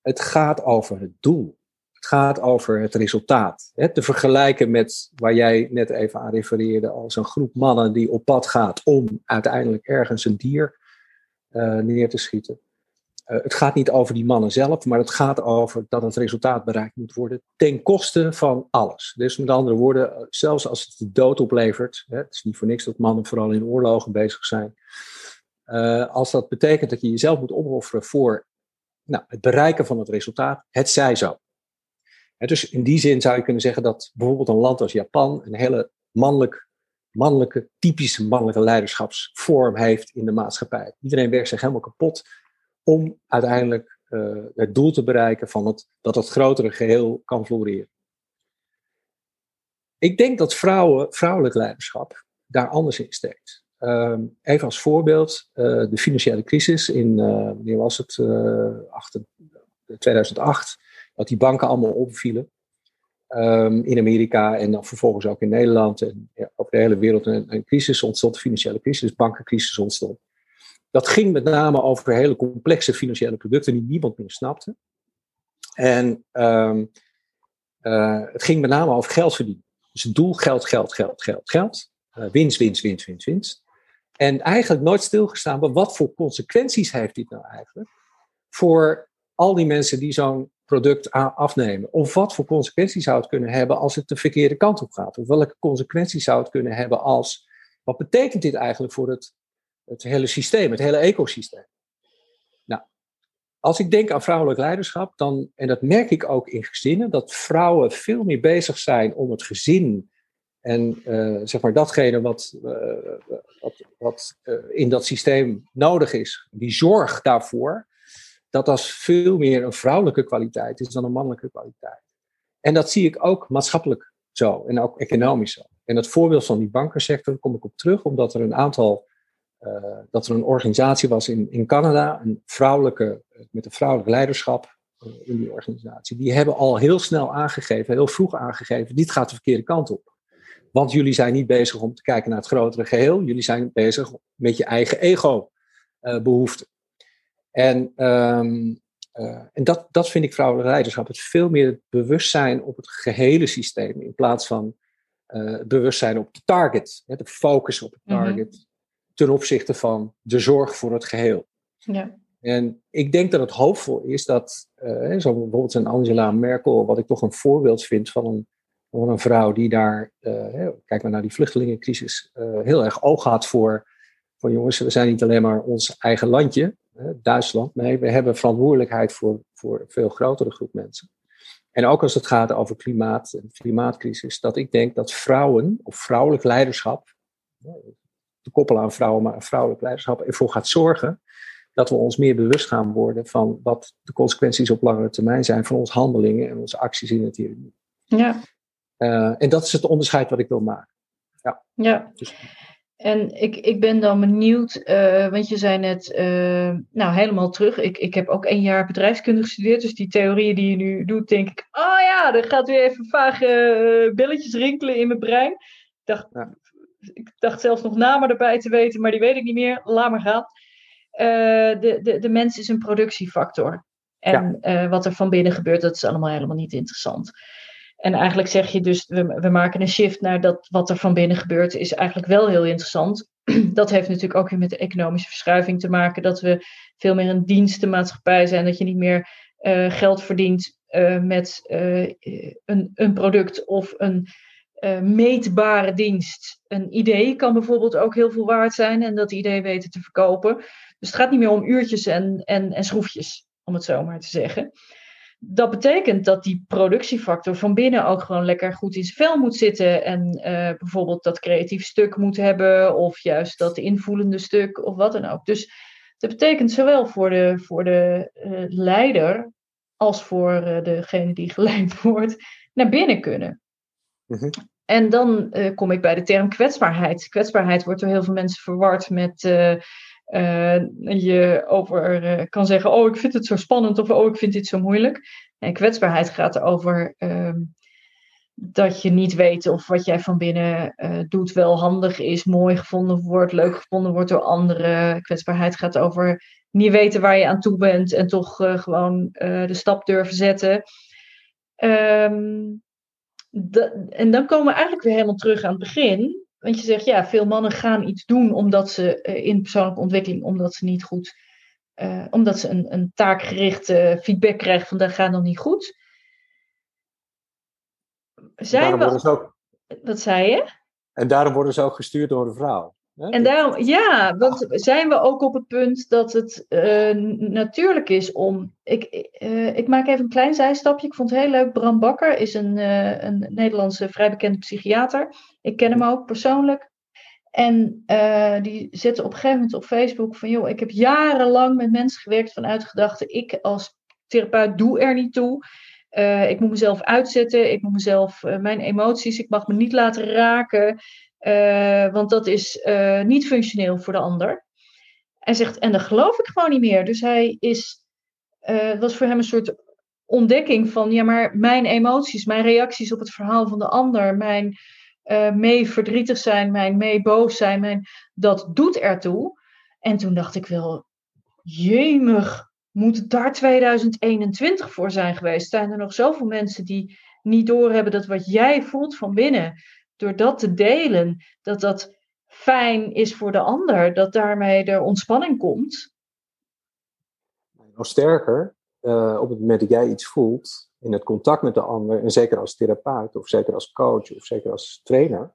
het gaat over het doel. Het gaat over het resultaat. Hè, te vergelijken met waar jij net even aan refereerde, als een groep mannen die op pad gaat om uiteindelijk ergens een dier uh, neer te schieten. Uh, het gaat niet over die mannen zelf, maar het gaat over dat het resultaat bereikt moet worden ten koste van alles. Dus met andere woorden, eh, zelfs als het de dood oplevert, hè, het is niet voor niks dat mannen vooral in oorlogen bezig zijn, uh, als dat betekent dat je jezelf moet opofferen voor nou, het bereiken van het resultaat, het zij zo. Dus in die zin zou je kunnen zeggen dat bijvoorbeeld een land als Japan een hele mannelijk, mannelijke, typische mannelijke leiderschapsvorm heeft in de maatschappij. Iedereen werkt zich helemaal kapot om uiteindelijk uh, het doel te bereiken van het, dat het grotere geheel kan floreren. Ik denk dat vrouwen, vrouwelijk leiderschap daar anders in steekt. Um, even als voorbeeld, uh, de financiële crisis in, uh, wanneer was het, achter, 2008, dat die banken allemaal opvielen. Um, in Amerika en dan vervolgens ook in Nederland en ja, over de hele wereld een, een crisis ontstond, de financiële crisis, bankencrisis ontstond. Dat ging met name over hele complexe financiële producten die niemand meer snapte. En um, uh, het ging met name over geld verdienen. Dus het doel geld, geld, geld, geld, geld. Uh, winst, winst, winst, winst, winst. En eigenlijk nooit stilgestaan, maar wat voor consequenties heeft dit nou eigenlijk voor al die mensen die zo'n product afnemen? Of wat voor consequenties zou het kunnen hebben als het de verkeerde kant op gaat? Of welke consequenties zou het kunnen hebben als, wat betekent dit eigenlijk voor het, het hele systeem, het hele ecosysteem? Nou, als ik denk aan vrouwelijk leiderschap, dan, en dat merk ik ook in gezinnen, dat vrouwen veel meer bezig zijn om het gezin en uh, zeg maar datgene wat, uh, wat, wat uh, in dat systeem nodig is, die zorg daarvoor, dat dat veel meer een vrouwelijke kwaliteit is dan een mannelijke kwaliteit. En dat zie ik ook maatschappelijk zo en ook economisch zo. En het voorbeeld van die bankensector kom ik op terug, omdat er een aantal, dat er een organisatie was in, in Canada, een vrouwelijke, met een vrouwelijk leiderschap in die organisatie. Die hebben al heel snel aangegeven, heel vroeg aangegeven, dit gaat de verkeerde kant op. Want jullie zijn niet bezig om te kijken naar het grotere geheel. Jullie zijn bezig met je eigen ego-behoeften. en um, uh, en dat, dat vind ik vrouwelijk leiderschap. Het veel meer het bewustzijn op het gehele systeem. In plaats van bewustzijn op de target. Hè, de focus op het mhm. target. Ten opzichte van de zorg voor het geheel. Ja. En ik denk dat het hoopvol is dat, uh, zo bijvoorbeeld een Angela Merkel, wat ik toch een voorbeeld vind van een van een vrouw die daar, uh, kijk maar naar die vluchtelingencrisis, uh, heel erg oog had voor, voor jongens, we zijn niet alleen maar ons eigen landje, Duitsland, nee, we hebben verantwoordelijkheid voor, voor een veel grotere groep mensen. En ook als het gaat over klimaat en klimaatcrisis, dat ik denk dat vrouwen of vrouwelijk leiderschap, te koppelen aan vrouwen, maar vrouwelijk leiderschap, ervoor gaat zorgen dat we ons meer bewust gaan worden van wat de consequenties op langere termijn zijn van onze handelingen en onze acties in het hier. Ja. Uh, en dat is het onderscheid wat ik wil maken. Ja. ja. Dus, en ik, ik ben dan benieuwd, uh, want je zei net, uh, nou helemaal terug. Ik, ik heb ook één jaar bedrijfskunde gestudeerd, dus die theorieën die je nu doet, denk ik, oh ja, er gaat weer even vage belletjes rinkelen in mijn brein. Ik dacht, ja. Ik dacht zelfs nog namen erbij te weten, maar die weet ik niet meer. Laat maar gaan. de, de, de mens is een productiefactor. En ja. wat er van binnen gebeurt, dat is allemaal helemaal niet interessant. En eigenlijk zeg je dus, we, we maken een shift naar dat wat er van binnen gebeurt, is eigenlijk wel heel interessant. (clears throat) Dat heeft natuurlijk ook weer met de economische verschuiving te maken, dat we veel meer een dienstenmaatschappij zijn, dat je niet meer uh, geld verdient met een, een product of een meetbare dienst. Een idee kan bijvoorbeeld ook heel veel waard zijn en dat idee weten te verkopen. Dus het gaat niet meer om uurtjes en, en, en schroefjes, om het zo maar te zeggen dat betekent dat die productiefactor van binnen ook gewoon lekker goed in zijn vel moet zitten. En uh, bijvoorbeeld dat creatief stuk moet hebben, of juist dat invoelende stuk, of wat dan ook. Dus dat betekent zowel voor de, voor de uh, leider als voor degene die geleid (laughs) wordt, naar binnen kunnen. Mm En dan kom ik bij de term kwetsbaarheid. Kwetsbaarheid wordt door heel veel mensen verward met uh, je over kan zeggen, oh ik vind het zo spannend of oh ik vind dit zo moeilijk. En kwetsbaarheid gaat erover uh, dat je niet weet of wat jij van binnen doet wel handig is, mooi gevonden wordt, leuk gevonden wordt door anderen. Kwetsbaarheid gaat over niet weten waar je aan toe bent en toch gewoon de stap durven zetten. Um, en dan komen we eigenlijk weer helemaal terug aan het begin. Want je zegt, ja, veel mannen gaan iets doen omdat ze uh, in persoonlijke ontwikkeling, omdat ze niet goed, uh, omdat ze een, een taakgerichte feedback krijgen van dat gaat nog niet goed. Zijn we... Ook... Wat zei je? En daarom worden ze ook gestuurd door een vrouw. En daarom, ja, want zijn we ook op het punt dat het uh, natuurlijk is om. Ik, uh, ik maak even een klein zijstapje. Ik vond het heel leuk. Bram Bakker is een, uh, een Nederlandse vrij bekende psychiater. Ik ken hem ook persoonlijk. En die zette op een gegeven moment op Facebook van: joh, ik heb jarenlang met mensen gewerkt vanuit gedachte: ik als therapeut doe er niet toe. ik moet mezelf uitzetten, ik moet mezelf, mijn emoties, ik mag me niet laten raken. Uh, want dat is uh, niet functioneel voor de ander. Hij zegt, en dat geloof ik gewoon niet meer. Dus hij is, was voor hem een soort ontdekking van, ja, maar mijn emoties, mijn reacties op het verhaal van de ander, mijn mee verdrietig zijn, mijn mee boos zijn, mijn, dat doet ertoe. En toen dacht ik wel, jemig, moet daar 2021 voor zijn geweest? Zijn er nog zoveel mensen die niet doorhebben dat wat jij voelt van binnen, door dat te delen, dat dat fijn is voor de ander, dat daarmee er ontspanning komt? Nog sterker, uh, op het moment dat jij iets voelt in het contact met de ander, en zeker als therapeut, of zeker als coach, of zeker als trainer,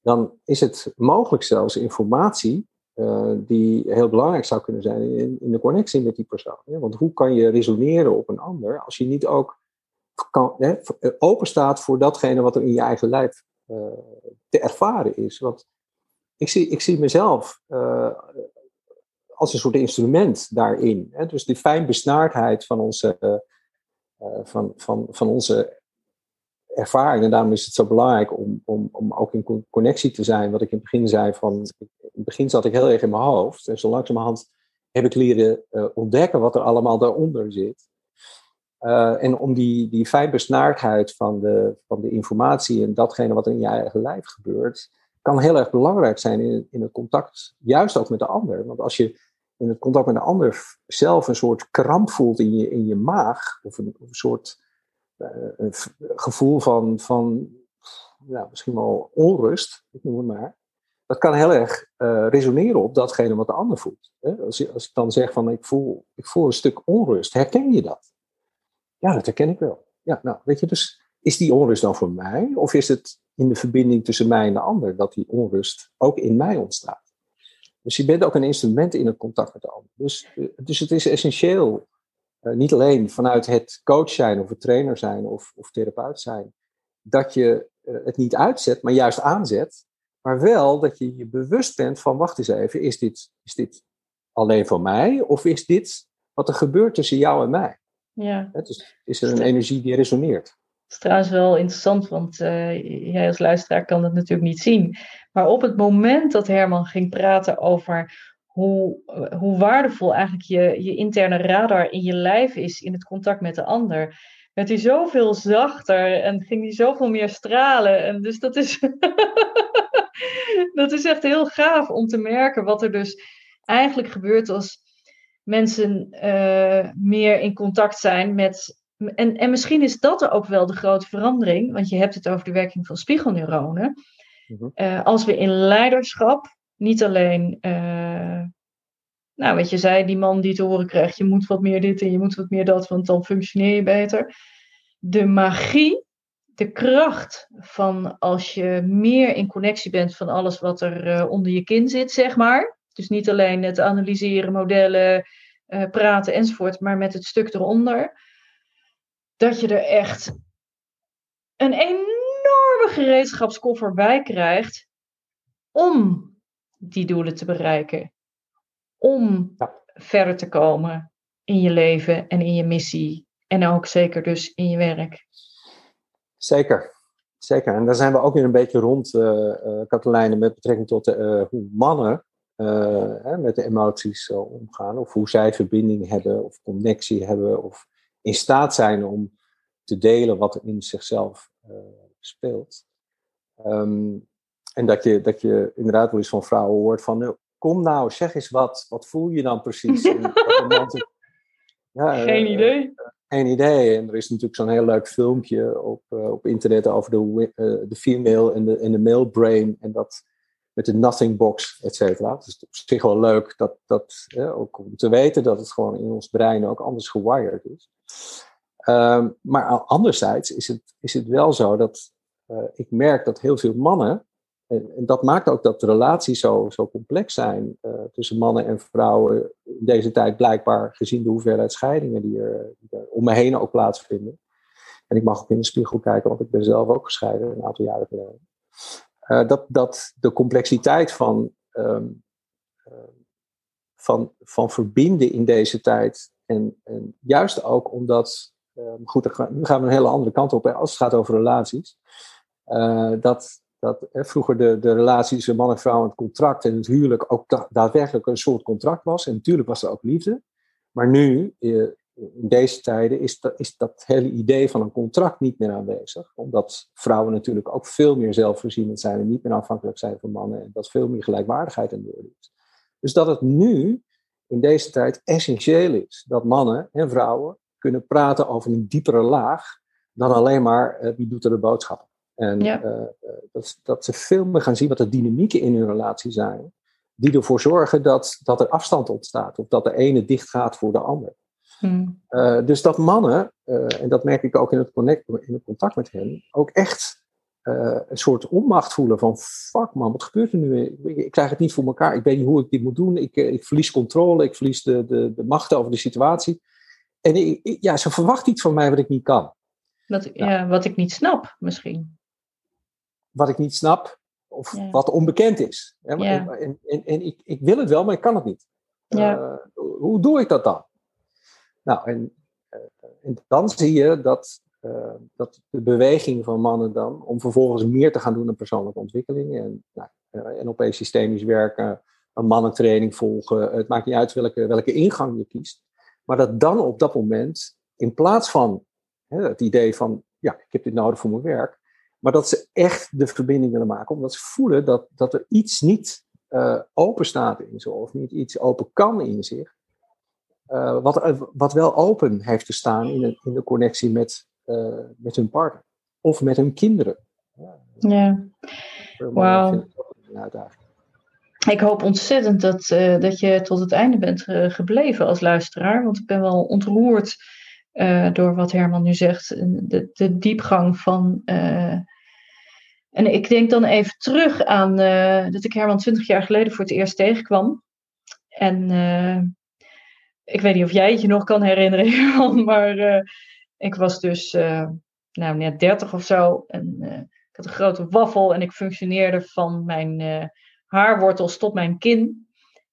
dan is het mogelijk zelfs informatie uh, die heel belangrijk zou kunnen zijn in, in de connectie met die persoon. Want hoe kan je resoneren op een ander als je niet ook hè, open staat voor datgene wat er in je eigen lijf te ervaren is? Want ik zie, ik zie mezelf uh, als een soort instrument daarin. Hè? Dus die fijnbesnaardheid van onze, van, van, van onze ervaring. En daarom is het zo belangrijk om, om, om ook in connectie te zijn. Wat ik in het begin zei, van, in het begin zat ik heel erg in mijn hoofd. En zo langzamerhand heb ik leren ontdekken wat er allemaal daaronder zit. Uh, en om die, die fijnbesnaardheid van de, van de informatie en datgene wat in je eigen lijf gebeurt, kan heel erg belangrijk zijn in, in het contact, juist ook met de ander. Want als je in het contact met de ander zelf een soort kramp voelt in je, in je maag, of een, of een soort eh, een gevoel van, van ja, misschien wel onrust, ik noem het maar. Dat kan heel erg uh, resoneren op datgene wat de ander voelt. Hè? Als, je, als ik dan zeg van ik voel, ik voel een stuk onrust, herken je dat? Ja, dat herken ik wel. Ja, nou, weet je, dus is die onrust dan voor mij? Of is het in de verbinding tussen mij en de ander dat die onrust ook in mij ontstaat? Dus je bent ook een instrument in het contact met de ander. Dus, eh, dus het is essentieel uh, niet alleen vanuit het coach zijn of het trainer zijn of, of therapeut zijn, dat je uh, het niet uitzet, maar juist aanzet. Maar wel dat je je bewust bent van, wacht eens even, is dit, is dit alleen voor mij? Of is dit wat er gebeurt tussen jou en mij? Ja. Dus is er een energie die resoneert? Dat is trouwens wel interessant, want uh, jij als luisteraar kan het natuurlijk niet zien. Maar op het moment dat Herman ging praten over hoe, hoe waardevol eigenlijk je, je interne radar in je lijf is in het contact met de ander. Werd hij zoveel zachter en ging hij zoveel meer stralen. En dus dat is, (laughs) dat is echt heel gaaf om te merken wat er dus eigenlijk gebeurt als mensen uh, meer in contact zijn met. En, en misschien is dat er ook wel de grote verandering, want je hebt het over de werking van spiegelneuronen. Uh, als we in leiderschap niet alleen, uh, nou wat je zei, die man die te horen krijgt, je moet wat meer dit en je moet wat meer dat, want dan functioneer je beter. De magie, de kracht van als je meer in connectie bent van alles wat er uh, onder je kin zit, zeg maar. Dus niet alleen het analyseren, modellen, uh, praten enzovoort, maar met het stuk eronder. Dat je er echt een enorme gereedschapskoffer bij krijgt om die doelen te bereiken. Om verder te komen in je leven en in je missie. En ook zeker dus in je werk. Zeker. Zeker. En daar zijn we ook weer een beetje rond, uh, met betrekking tot uh, hoe mannen hè, met de emoties omgaan. Of hoe zij verbinding hebben, of connectie hebben, of in staat zijn om te delen wat er in zichzelf speelt. Um, en dat je, dat je inderdaad wel eens van vrouwen hoort van, nou, kom nou, zeg eens wat, wat voel je dan precies? (laughs) ja, geen uh, idee. geen idee. En er is natuurlijk zo'n heel leuk filmpje op, uh, op internet over de, uh, de female en de, en de male brain. En dat met de nothing box, et cetera. Het is op zich wel leuk dat, dat ook om te weten dat het gewoon in ons brein ook anders gewired is. Um, maar anderzijds is het, is het wel zo dat ik merk dat heel veel mannen en, en, dat maakt ook dat de relaties zo, zo complex zijn uh, tussen mannen en vrouwen in deze tijd blijkbaar gezien de hoeveelheid scheidingen die er, die er, om me heen ook plaatsvinden. En ik mag ook in de spiegel kijken, want ik ben zelf ook gescheiden een aantal jaren geleden. Uh, dat, dat de complexiteit van, um, uh, van, van verbinden in deze tijd en, en juist ook omdat, ehm, goed, nu gaan we een hele andere kant op als het gaat over relaties. dat, dat hè, vroeger de, de relatie tussen man en vrouw, het contract en het huwelijk ook daadwerkelijk een soort contract was. En natuurlijk was er ook liefde. Maar nu, eh, in deze tijden, is dat, is dat hele idee van een contract niet meer aanwezig. Omdat vrouwen natuurlijk ook veel meer zelfvoorzienend zijn en niet meer afhankelijk zijn van mannen. En dat veel meer gelijkwaardigheid aan de orde is. Dus dat het nu in deze tijd essentieel is dat mannen en vrouwen kunnen praten over een diepere laag dan alleen maar wie doet er de boodschappen. En dat, dat ze veel meer gaan zien wat de dynamieken in hun relatie zijn, die ervoor zorgen dat, dat er afstand ontstaat of dat de ene dicht gaat voor de ander. Hmm. Uh, dus dat mannen, uh, en dat merk ik ook in het, connect, in het contact met hen, ook echt uh, een soort onmacht voelen van fuck man, wat gebeurt er nu? Ik, ik, krijg het niet voor elkaar, ik weet niet hoe ik dit moet doen, ik, ik verlies controle, ik verlies de, de, de macht over de situatie. En ik, ja, ze verwacht iets van mij wat ik niet kan. Wat, ja, wat ik niet snap misschien. Wat ik niet snap, of wat onbekend is. Ja. En, en, en, ik, ik wil het wel, maar ik kan het niet. Ja. hoe doe ik dat dan? Nou, en, eh, en dan zie je dat, uh, dat de beweging van mannen dan, om vervolgens meer te gaan doen aan persoonlijke ontwikkeling en, nou, uh, NLP systemisch werken, een mannentraining volgen, het maakt niet uit welke, welke ingang je kiest, maar dat dan op dat moment, in plaats van hè, het idee van, ja, ik heb dit nodig voor mijn werk, maar dat ze echt de verbinding willen maken, omdat ze voelen dat, dat er iets niet open staat in ze, of niet iets open kan in zich. Uh, wat, eh, wat wel open heeft te staan in de, in de connectie met, uh, met hun partner. Of met hun kinderen. Ja, wauw. Ik hoop ontzettend dat, uh, dat je tot het einde bent gebleven als luisteraar. Want ik ben wel ontroerd door wat Herman nu zegt. De, de diepgang van... en ik denk dan even terug aan dat ik Herman twintig jaar geleden voor het eerst tegenkwam. En ik weet niet of jij het je nog kan herinneren, (laughs) maar uh, ik was dus uh, nou, net 30 of zo. En uh, ik had een grote waffel en ik functioneerde van mijn haarwortels tot mijn kin.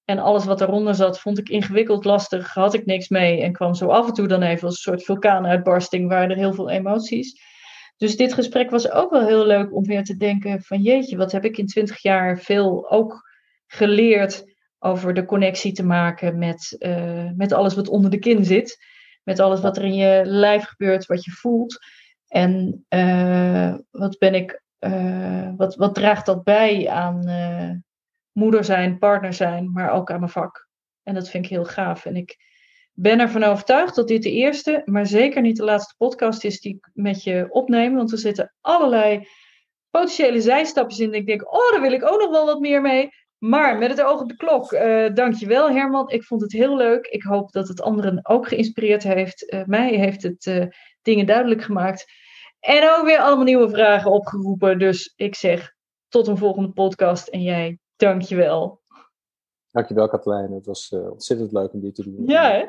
En alles wat eronder zat, vond ik ingewikkeld, lastig, had ik niks mee. En kwam zo af en toe dan even als een soort vulkaanuitbarsting, waren er heel veel emoties. Dus dit gesprek was ook wel heel leuk om weer te denken van jeetje, wat heb ik in 20 jaar veel ook geleerd over de connectie te maken met, uh, met alles wat onder de kin zit. Met alles wat er in je lijf gebeurt, wat je voelt. En uh, wat ben ik, uh, wat, wat draagt dat bij aan moeder zijn, partner zijn, maar ook aan mijn vak. En dat vind ik heel gaaf. En ik ben ervan overtuigd dat dit de eerste, maar zeker niet de laatste podcast is die ik met je opneem. Want er zitten allerlei potentiële zijstapjes in. En ik denk, oh, daar wil ik ook nog wel wat meer mee. Maar met het oog op de klok, uh, dankjewel Herman. Ik vond het heel leuk. Ik hoop dat het anderen ook geïnspireerd heeft. Uh, mij heeft het uh, dingen duidelijk gemaakt. En ook weer allemaal nieuwe vragen opgeroepen. Dus ik zeg tot een volgende podcast. En jij, dankjewel. Dankjewel Katlijn. Het was ontzettend leuk om dit te doen. Ja, hè?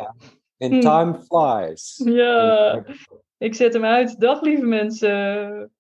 And time flies. Ja, ik zet hem uit. Dag lieve mensen.